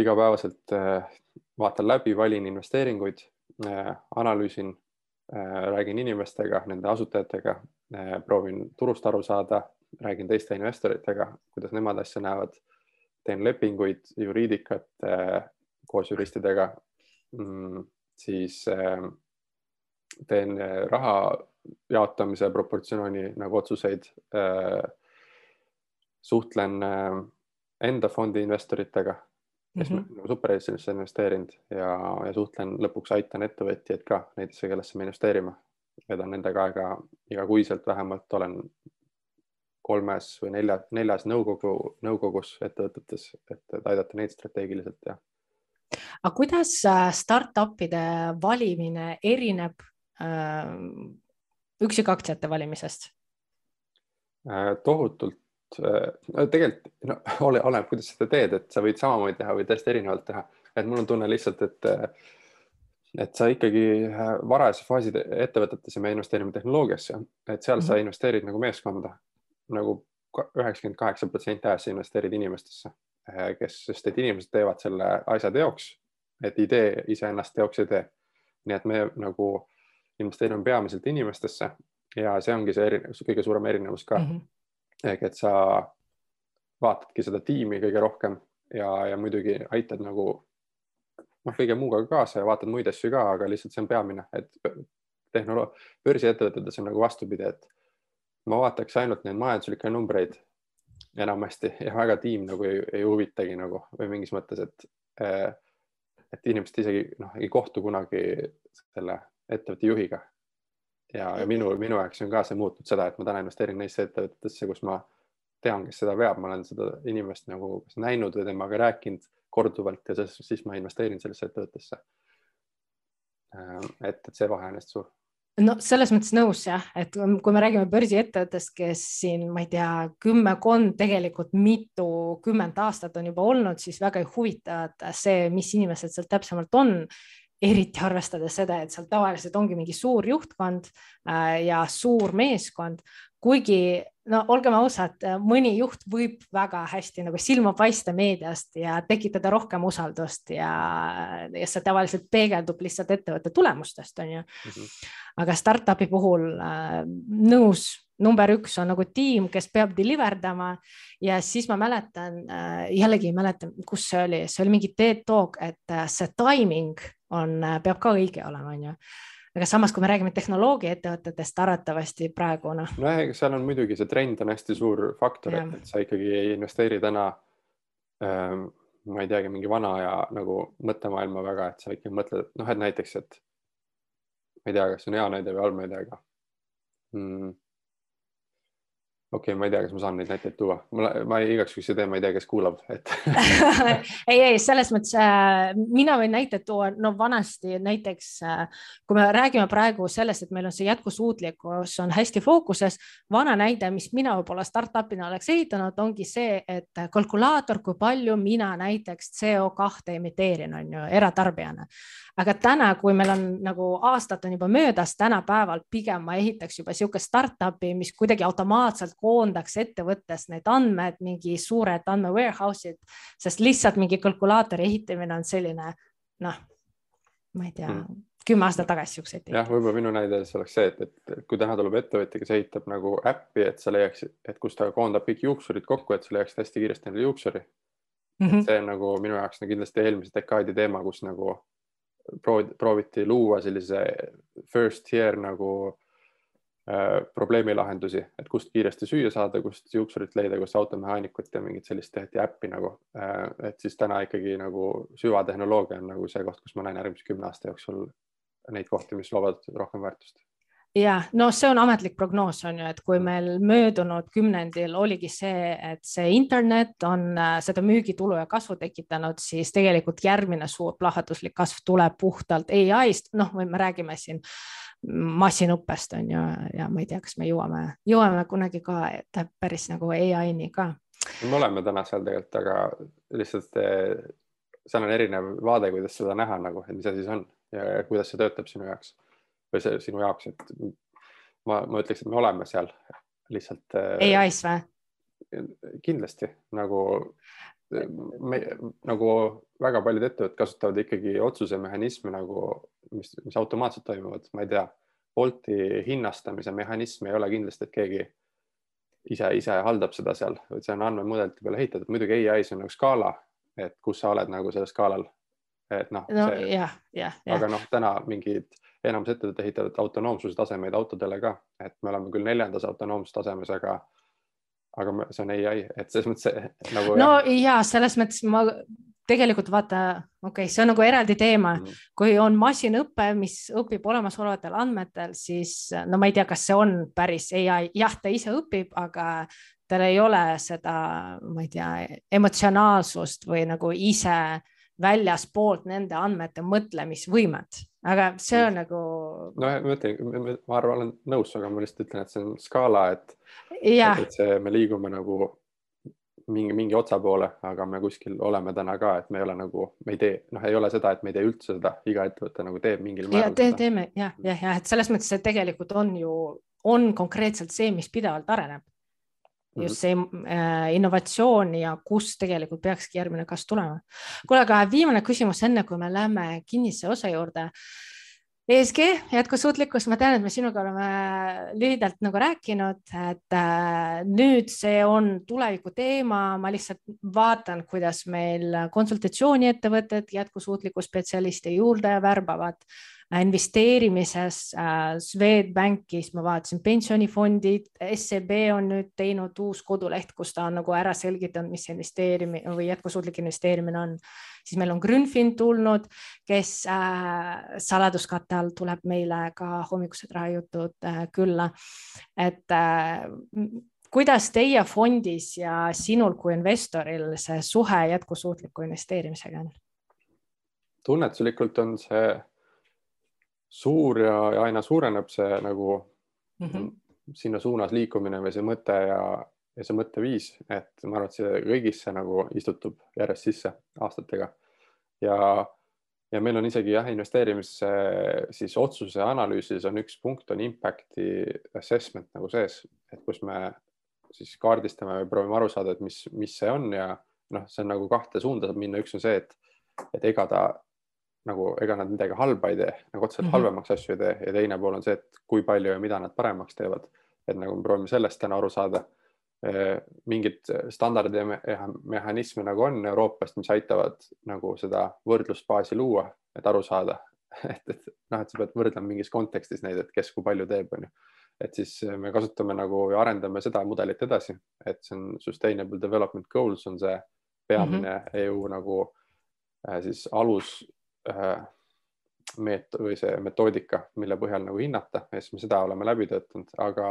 igapäevaselt, äh, vaatan läbi, valin investeeringuid, äh, analüüsin, äh, räägin inimestega, nende asutajatega, proovin turust aru saada, räägin teiste investoritega, kuidas nemad asja näevad. Teen lepinguid, juriidikat koos juristidega. Mm,, siis teen raha jaotamise proportsiooni nagu otsuseid äh,. suhtlen äh, enda fondi investoritega, kes mm -hmm. nagu supereestlastesse investeerinud ja, ja suhtlen, lõpuks aitan ettevõtjaid ka, näiteks kellesse me investeerime. veedan nendega aega igakuiselt vähemalt, olen kolmes või nelja, neljas nõukogu, nõukogus ettevõtetes, et aidata neid strateegiliselt ja. aga kuidas äh, startup'ide valimine erineb üksikaktsiate valimisest äh,? tohutult äh,, tegelikult no, (laughs) ole, oleneb, kuidas seda teed, et sa võid samamoodi teha või täiesti erinevalt teha, et mul on tunne lihtsalt, et et sa ikkagi äh, varajases faasis ettevõtetes ja me investeerime tehnoloogiasse, et seal mm -hmm. sa mhm. investeerid nagu meeskonda nagu üheksakümmend kaheksa protsenti ajast sa investeerid inimestesse, kes, sest et inimesed teevad selle asja teoks, et idee iseennast teoks ei tee. nii et me nagu investeerime peamiselt inimestesse ja see ongi see erinevus, kõige suurem erinevus ka mm. -hmm. ehk et sa vaatadki seda tiimi kõige rohkem ja, ja muidugi aitad nagu noh, kõige muuga kaasa ja vaatad muid asju ka, aga lihtsalt see on peamine, et tehnoloogia, börsiettevõtetes on nagu vastupidi, et ma vaataks ainult neid majanduslikke numbreid enamasti ja väga tiim nagu ei, ei huvitagi nagu või mingis mõttes, et eh, et inimesed isegi noh, ei kohtu kunagi selle ettevõtte juhiga. ja, minu, minu jaoks on ka see muutnud seda, et ma täna investeerin neisse ettevõtetesse, kus ma tean, kes seda veab, ma olen seda inimest nagu näinud või temaga rääkinud korduvalt ja siis, siis ma investeerin sellesse ettevõttesse. Eh, et, et see vahe on hästi suur no selles mõttes nõus jah, et kui me räägime börsiettevõttest, kes siin, ma ei tea, kümmekond, tegelikult mitukümmend aastat on juba olnud, siis väga ei huvita see, mis inimesed seal täpsemalt on eriti arvestades seda, et seal tavaliselt ongi mingi suur juhtkond äh, ja suur meeskond, kuigi no olgem ausad, mõni juht võib väga hästi nagu silma paista meediast ja tekitada rohkem usaldust ja, ja see tavaliselt peegeldub lihtsalt ettevõtte tulemustest, on ju mm. -hmm. aga startup'i puhul äh, nõus, number üks on nagu tiim, kes peab deliver dama ja siis ma mäletan äh,, jällegi ei mäleta, kus see oli, see oli mingi TED Talk, et äh, see timing on, äh, peab ka õige olema, on ju aga samas, kui me räägime tehnoloogiaettevõtetest, arvatavasti praegu noh. nojah, ega seal on muidugi see trend on hästi suur faktor, et sa ikkagi ei investeeri täna ähm,. ma ei teagi, mingi vana aja nagu mõttemaailma väga, et sa ikkagi mõtled, noh, et näiteks, et ma ei tea, kas see on hea näide või halb näide, aga mm, okei okay,, ma ei tea, kas ma saan neid näiteid tuua, ma, ma igaks juhuks ei tee, ma ei tea, kes kuulab, et (laughs) ei, ei selles mõttes äh, mina võin näiteid tuua, no vanasti näiteks äh, kui me räägime praegu sellest, et meil on see jätkusuutlikkus on hästi fookuses, vana näide, mis mina võib-olla startup'ina oleks ehitanud, ongi see, et kalkulaator, kui palju mina näiteks CO2 emiteerin, on ju, eratarbijana. Aga täna, kui meil on nagu aastad on juba möödas, tänapäeval pigem ma ehitaks juba niisugust startup'i, mis kuidagi automaatselt koondaks ettevõttes need andmed, mingi suured andme warehouse'id, sest lihtsalt mingi kalkulaatori ehitamine on selline noh, ma ei tea mm., kümme aastat tagasi siukseid. jah, võib-olla minu näide siis oleks see, et, et kui täna tuleb ettevõtja, kes ehitab nagu äppi, et sa leiaksid, et kus ta koondab kõik juuksurid kokku, et sa leiaksid hästi kiiresti endale juuksuri mm. -hmm. see on nagu minu jaoks nagu kindlasti eelmise dekaadi teema, kus nagu prooviti luua sellise first tier nagu äh, probleemilahendusi, et kust kiiresti süüa saada, kust juuksurit leida, kus automehaanikut ja mingit sellist tehti äppi nagu äh,. et siis täna ikkagi nagu süvatehnoloogia on nagu see koht, kus ma näen järgmise kümne aasta jooksul neid kohti, mis loovad rohkem väärtust ja no see on ametlik prognoos on ju, et kui meil möödunud kümnendil oligi see, et see internet on äh, seda müügitulu ja kasvu tekitanud, siis tegelikult järgmine suur plahvatuslik kasv tuleb puhtalt ai-st, noh, või me räägime siin massinõppest on ju ja ma ei tea, kas me jõuame, jõuame kunagi ka päris nagu ai-ni ka. me oleme täna seal tegelikult, aga lihtsalt eh, seal on erinev vaade, kuidas seda näha nagu, et mis asi see on ja kuidas see töötab sinu jaoks või see sinu jaoks, et ma, ma ütleks, et me oleme seal lihtsalt. Äh, ai-s või? kindlasti nagu me, nagu väga paljud ettevõtted kasutavad ikkagi otsusemehhanisme nagu, mis, mis automaatselt toimuvad, ma ei tea. Bolti hinnastamise mehhanism ei ole kindlasti, et keegi ise, ise haldab seda seal, vaid see on andmemudelite peale ehitatud, muidugi ai-s on nagu skaala, et kus sa oled nagu sellel skaalal. et noh no,. jah, jah, jah. aga noh, täna mingid enamus ettevõtted ehitavad autonoomsuse tasemeid autodele ka, et me oleme küll neljandas autonoomsustasemes, aga aga see on ai, et selles mõttes nagu. no ja selles mõttes ma tegelikult vaata, okei okay,, see on nagu eraldi teema mm, -hmm. kui on masinõpe, mis õpib olemasolevatel andmetel, siis no ma ei tea, kas see on päris ai, jah, ta ise õpib, aga tal ei ole seda, ma ei tea, emotsionaalsust või nagu ise väljaspoolt nende andmete mõtlemisvõimet, aga see on nagu. no ma ütlen, ma arvan, olen nõus, aga ma lihtsalt ütlen, et see on skaala, et, et see, me liigume nagu mingi, mingi otsa poole, aga me kuskil oleme täna ka, et me ei ole nagu, me ei tee, noh, ei ole seda, et me ei tee üldse seda, iga ettevõte nagu teeb mingil määral. Te, teeme jah, jah, jah, et selles mõttes, et tegelikult on ju, on konkreetselt see, mis pidevalt areneb just see äh, innovatsioon ja kus tegelikult peakski järgmine kasv tulema. kuule, aga viimane küsimus, enne kui me läheme kinnise osa juurde. ESG, jätkusuutlikkus, ma tean, et me sinuga oleme lühidalt nagu rääkinud, et äh, nüüd see on tuleviku teema, ma lihtsalt vaatan, kuidas meil konsultatsiooniettevõtted jätkusuutlikkusspetsialiste juurde värbavad investeerimises äh, Swedbankis ma vaatasin pensionifondid, SEB on nüüd teinud uus koduleht, kus ta on nagu ära selgitanud, mis investeerimine või jätkusuutlik investeerimine on. siis meil on Grünfin tulnud, kes äh, saladuskatte all tuleb meile ka hommikused rahajutud äh, külla. et äh, kuidas teie fondis ja sinul kui investoril see suhe jätkusuutliku investeerimisega on? tunnetuslikult on see suur ja, ja aina suureneb see nagu mm -hmm. sinna suunas liikumine või see mõte ja, ja see mõtteviis, et ma arvan, et see kõigisse nagu istutub järjest sisse aastatega ja, ja meil on isegi jah, investeerimise siis otsuse analüüsis on üks punkt on impact'i assessment nagu sees, et kus me siis kaardistame või proovime aru saada, et mis, mis see on ja noh, see on nagu kahte suunda saab minna, üks on see, et, et ega ta nagu ega nad midagi halba ei tee, nagu otseselt mm -hmm. halvemaks asju ei tee ja teine pool on see, et kui palju ja mida nad paremaks teevad. et nagu me proovime sellest täna aru saada. mingid standardimehhanisme nagu on Euroopast, mis aitavad nagu seda võrdlusbaasi luua, et aru saada, (laughs) et, et noh, et sa pead võrdlema mingis kontekstis neid, et kes kui palju teeb, on ju. et siis me kasutame nagu ja arendame seda mudelit edasi, et see on sustainable development goals on see peamine mm -hmm. EU nagu äh, siis alus meet- või see metoodika, mille põhjal nagu hinnata ja siis me seda oleme läbi töötanud, aga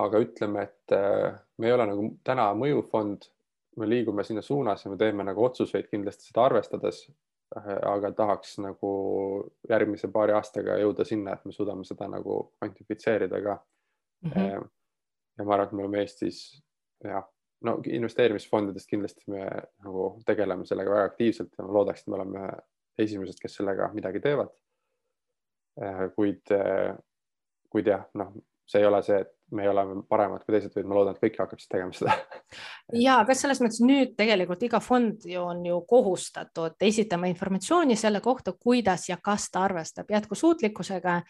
aga ütleme, et äh, me ei ole nagu täna mõjufond, me liigume sinna suunas ja me teeme nagu otsuseid kindlasti seda arvestades. aga tahaks nagu järgmise paari aastaga jõuda sinna, et me suudame seda nagu kvantifitseerida ka mm. -hmm. ja ma arvan, et me oleme Eestis jah, no investeerimisfondidest kindlasti me nagu tegeleme sellega väga aktiivselt ja ma loodaks, et me oleme esimesed, kes sellega midagi teevad. kuid, kuid jah, noh, see ei ole see, et me oleme paremad kui teised, vaid ma loodan, et kõik hakkaksid tegema seda. (laughs) ja, aga selles mõttes nüüd tegelikult iga fond ju on ju kohustatud esitama informatsiooni selle kohta, kuidas ja kas ta arvestab jätkusuutlikkusega.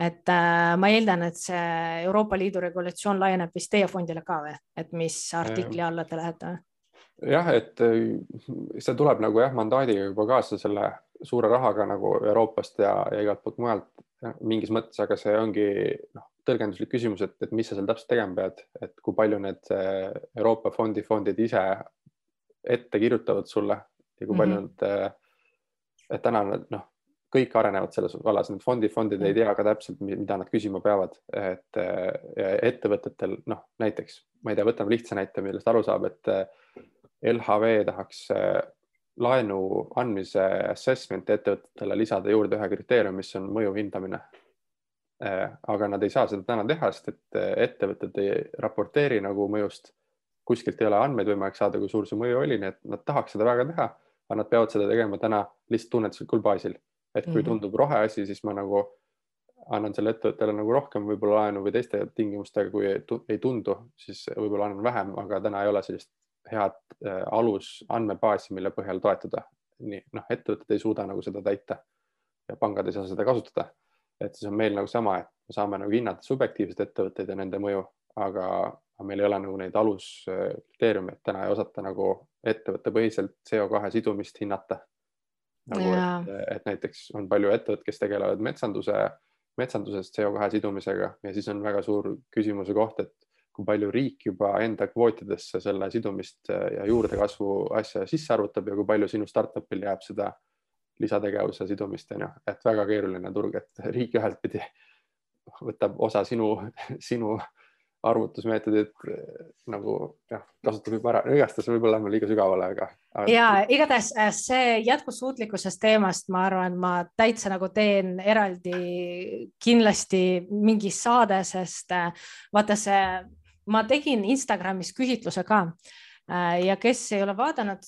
Et äh, ma eeldan, et see Euroopa Liidu regulatsioon laieneb vist teie fondile ka või, et mis artikli alla te lähete? jah, et äh, see tuleb nagu jah, mandaadiga juba kaasa selle suure rahaga nagu Euroopast ja, ja igalt poolt mujalt mingis mõttes, aga see ongi noh, tõlgenduslik küsimus, et, et mis sa seal täpselt tegema pead, et kui palju need äh, Euroopa fondi fondid ise ette kirjutavad sulle ja kui palju mm -hmm. nad, äh, et täna nad noh, kõik arenevad selles vallas, need fondi fondid ei tea ka täpselt, mida nad küsima peavad, et ettevõtetel noh, näiteks ma ei tea, võtame lihtsa näite, millest aru saab, et LHV tahaks laenu andmise assessment'i ettevõtetele lisada juurde ühe kriteeriumi, mis on mõju hindamine Äh, aga nad ei saa seda täna teha, sest et ettevõtted ei raporteeri nagu mõjust. kuskilt ei ole andmeid võimalik saada, kui suur see mõju oli, nii et nad tahaks seda väga teha, aga nad peavad seda tegema täna lihtsalt tunnetuslikul baasil. Et kui mhm. tundub roheasi, siis ma nagu annan selle ettevõttele nagu rohkem võib-olla laenu või teiste tingimustega, kui ei tundu, siis võib-olla annan vähem, aga täna ei ole sellist head äh, alus andmebaasi, mille põhjal toetuda. nii noh, ettevõtted ei suuda nagu seda täita ja pangad ei saa seda kasutada et siis on meil nagu sama, et me saame nagu hinnata subjektiivseid ettevõtteid ja nende mõju, aga meil ei ole nagu neid aluskriteeriume, et täna ei osata nagu ettevõttepõhiselt CO2 sidumist hinnata. Nagu et, et näiteks on palju ettevõtteid, kes tegelevad metsanduse, metsanduses CO2 sidumisega ja siis on väga suur küsimuse koht, et kui palju riik juba enda kvootidesse selle sidumist ja juurdekasvu asja sisse arvutab ja kui palju sinu startup'il jääb seda lisategevuse sidumist, on ju, et väga keeruline turg, et riik ühelt pidi võtab osa sinu, sinu arvutusmeetodid nagu jah, kasutab juba ära, igastahes võib-olla lähme liiga sügavale, aga, aga.... ja igatahes äh, see jätkusuutlikkusest teemast, ma arvan, ma täitsa nagu teen eraldi kindlasti mingi saade, sest äh, vaata see, ma tegin Instagramis küsitluse ka Äh, ja kes ei ole vaadanud,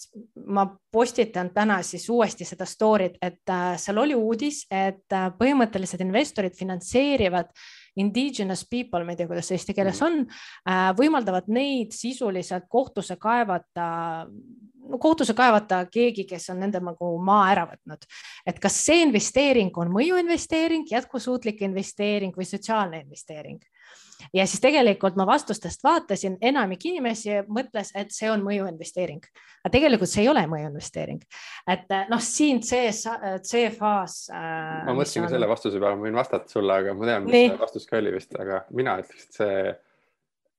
ma postitan täna siis uuesti seda story't, et äh, seal oli uudis, et äh, põhimõtteliselt investorid finantseerivad indigenous people, ma ei tea, kuidas see eesti keeles mhm. on, võimaldavad neid sisuliselt kohtusse kaevata no kohtusse kaevata keegi, kes on nende nagu maa ära võtnud, et kas see investeering on mõjuinvesteering, jätkusuutlik investeering või sotsiaalne investeering ja siis tegelikult ma vastustest vaatasin, enamik inimesi mõtles, et see on mõjuinvesteering, aga tegelikult see ei ole mõjuinvesteering. et eh, noh, siin see, see faas äh,. ma mõtlesin ka selle vastuse peale, ma võin vastata sulle, aga ma tean, mis Nii. see vastus ka oli vist, aga mina ütleks, et see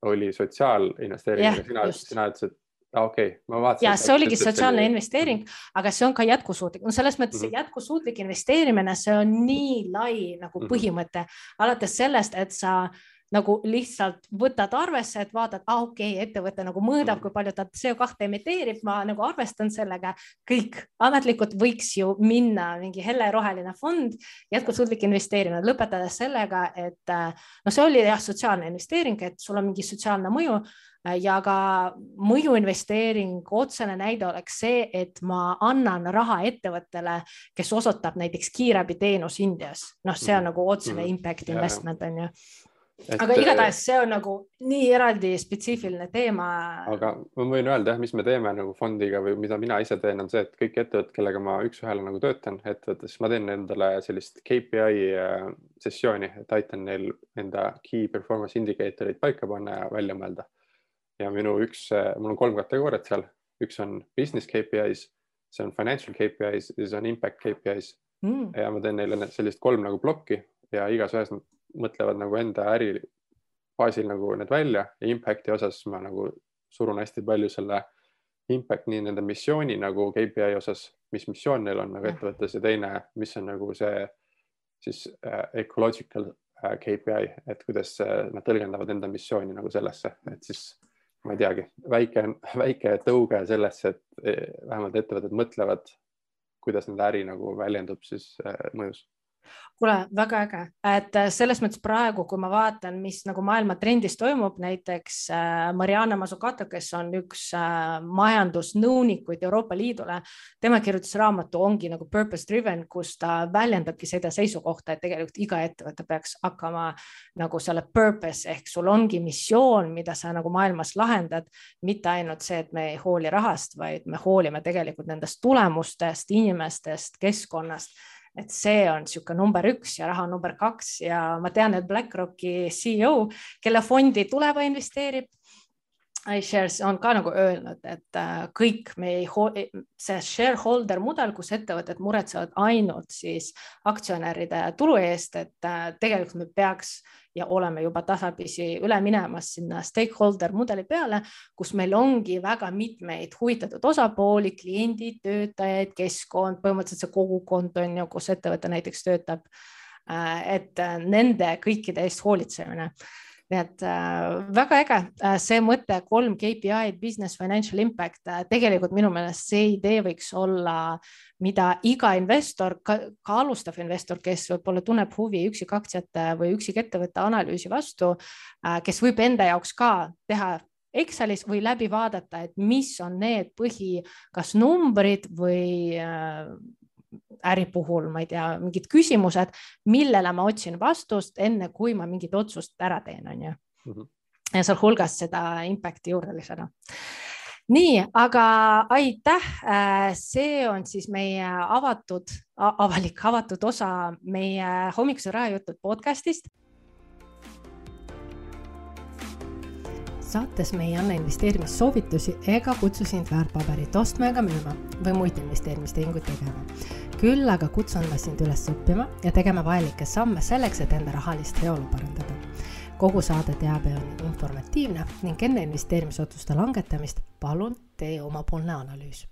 oli sotsiaalinvesteering, sina, sina ütlesid okei okay., ma vaatasin. ja see oligi sotsiaalne investeering, aga see on ka jätkusuutlik, no selles mõttes mm -hmm. jätkusuutlik investeerimine, see on nii lai nagu mhm. põhimõte mm -hmm. alates sellest, et sa äh, nagu lihtsalt võtad arvesse, et vaatad, ah, okei okay,, ettevõte nagu mõõdab, kui palju ta CO2 emiteerib, ma nagu arvestan sellega. kõik ametlikult võiks ju minna mingi helleroheline fond, jätkusuutlik investeerimine, lõpetades sellega, et no see oli jah, sotsiaalne investeering, et sul on mingi sotsiaalne mõju ja ka mõjuinvesteering, otsene näide oleks see, et ma annan raha ettevõttele, kes osutab näiteks kiirabiteenus Indias, noh, see on mhm. nagu otsene mhm. impact investment on ju Et, aga igatahes see on nagu nii eraldi spetsiifiline teema. aga ma võin öelda jah, mis me teeme nagu fondiga või mida mina ise teen, on see, et kõik ettevõtted, kellega ma üks-ühele nagu töötan ettevõttes, ma teen endale sellist KPI äh, sessiooni, et aitan neil enda key performance indicatorid paika panna ja välja mõelda. ja minu üks, äh, mul on kolm kategooriat seal, üks on business KPIs, see on financial KPIs ja siis on impact KPIs mm. ja ma teen neile sellist kolm nagu plokki ja igas ühes mõtlevad nagu enda äri baasil nagu need välja ja impact'i osas ma nagu surun hästi palju selle impact nii nende missiooni nagu KPI osas, mis missioon neil on nagu ettevõttes ja teine, mis on nagu see siis äh, ecological KPI, et kuidas nad tõlgendavad enda missiooni nagu sellesse, et siis ma ei teagi, väike, väike tõuge sellesse, et eh, vähemalt ettevõtted mõtlevad, kuidas nende äri nagu väljendub siis mõjus kuule, väga äge, et äh, selles mõttes praegu, kui ma vaatan, mis nagu maailma trendis toimub, näiteks äh, Mariana Mazzucato, kes on üks äh, majandusnõunikuid Euroopa Liidule, tema kirjutas raamatu, ongi nagu purpose driven, kus ta väljendabki seda seisukohta, et tegelikult iga ettevõte peaks hakkama nagu selle purpose ehk sul ongi missioon, mida sa nagu maailmas lahendad, mitte ainult see, et me ei hooli rahast, vaid me hoolime tegelikult nendest tulemustest, inimestest, keskkonnast et see on niisugune number üks ja raha number kaks ja ma tean, et BlackRocki CEO, kelle fondi Tuleva investeerib, iShares on ka nagu öelnud, et äh, kõik me ei, see shareholder mudel, kus ettevõtted muretsevad ainult siis aktsionäride tulu eest, et äh, tegelikult me peaks ja oleme juba tasapisi üle minemas sinna stakeholder mudeli peale, kus meil ongi väga mitmeid huvitatud osapooli, kliendid, töötajad, keskkond, põhimõtteliselt see kogukond on ju, kus ettevõte näiteks töötab. Äh, et äh, nende kõikide eest hoolitsemine nii et äh, väga äge äh, see mõte, kolm KPI-d, business financial impact äh,, tegelikult minu meelest see idee võiks olla, mida iga investor, ka alustav investor, kes võib-olla tunneb huvi üksikaktsiate või üksikettevõtte analüüsi vastu äh,, kes võib enda jaoks ka teha Excelis või läbi vaadata, et mis on need põhi, kas numbrid või äh, äri puhul, ma ei tea, mingid küsimused, millele ma otsin vastust, enne kui ma mingit otsust ära teen, on ju. Mhm. ja sealhulgas seda impact'i juurde lisada nii, aga aitäh, äh, see on siis meie avatud, avalik avatud osa meie hommikuse rahajutud podcast'ist saates me ei anna investeerimissoovitusi ega kutsu sind väärtpaberit ostma ega müüma või muid investeerimistehinguid tegema. Küll aga kutsun ma sind üles õppima ja tegema vajalikke samme selleks, et enda rahalist heaolu parandada. kogu saade teabe on informatiivne ning enne investeerimisotsuste langetamist palun tee omapoolne analüüs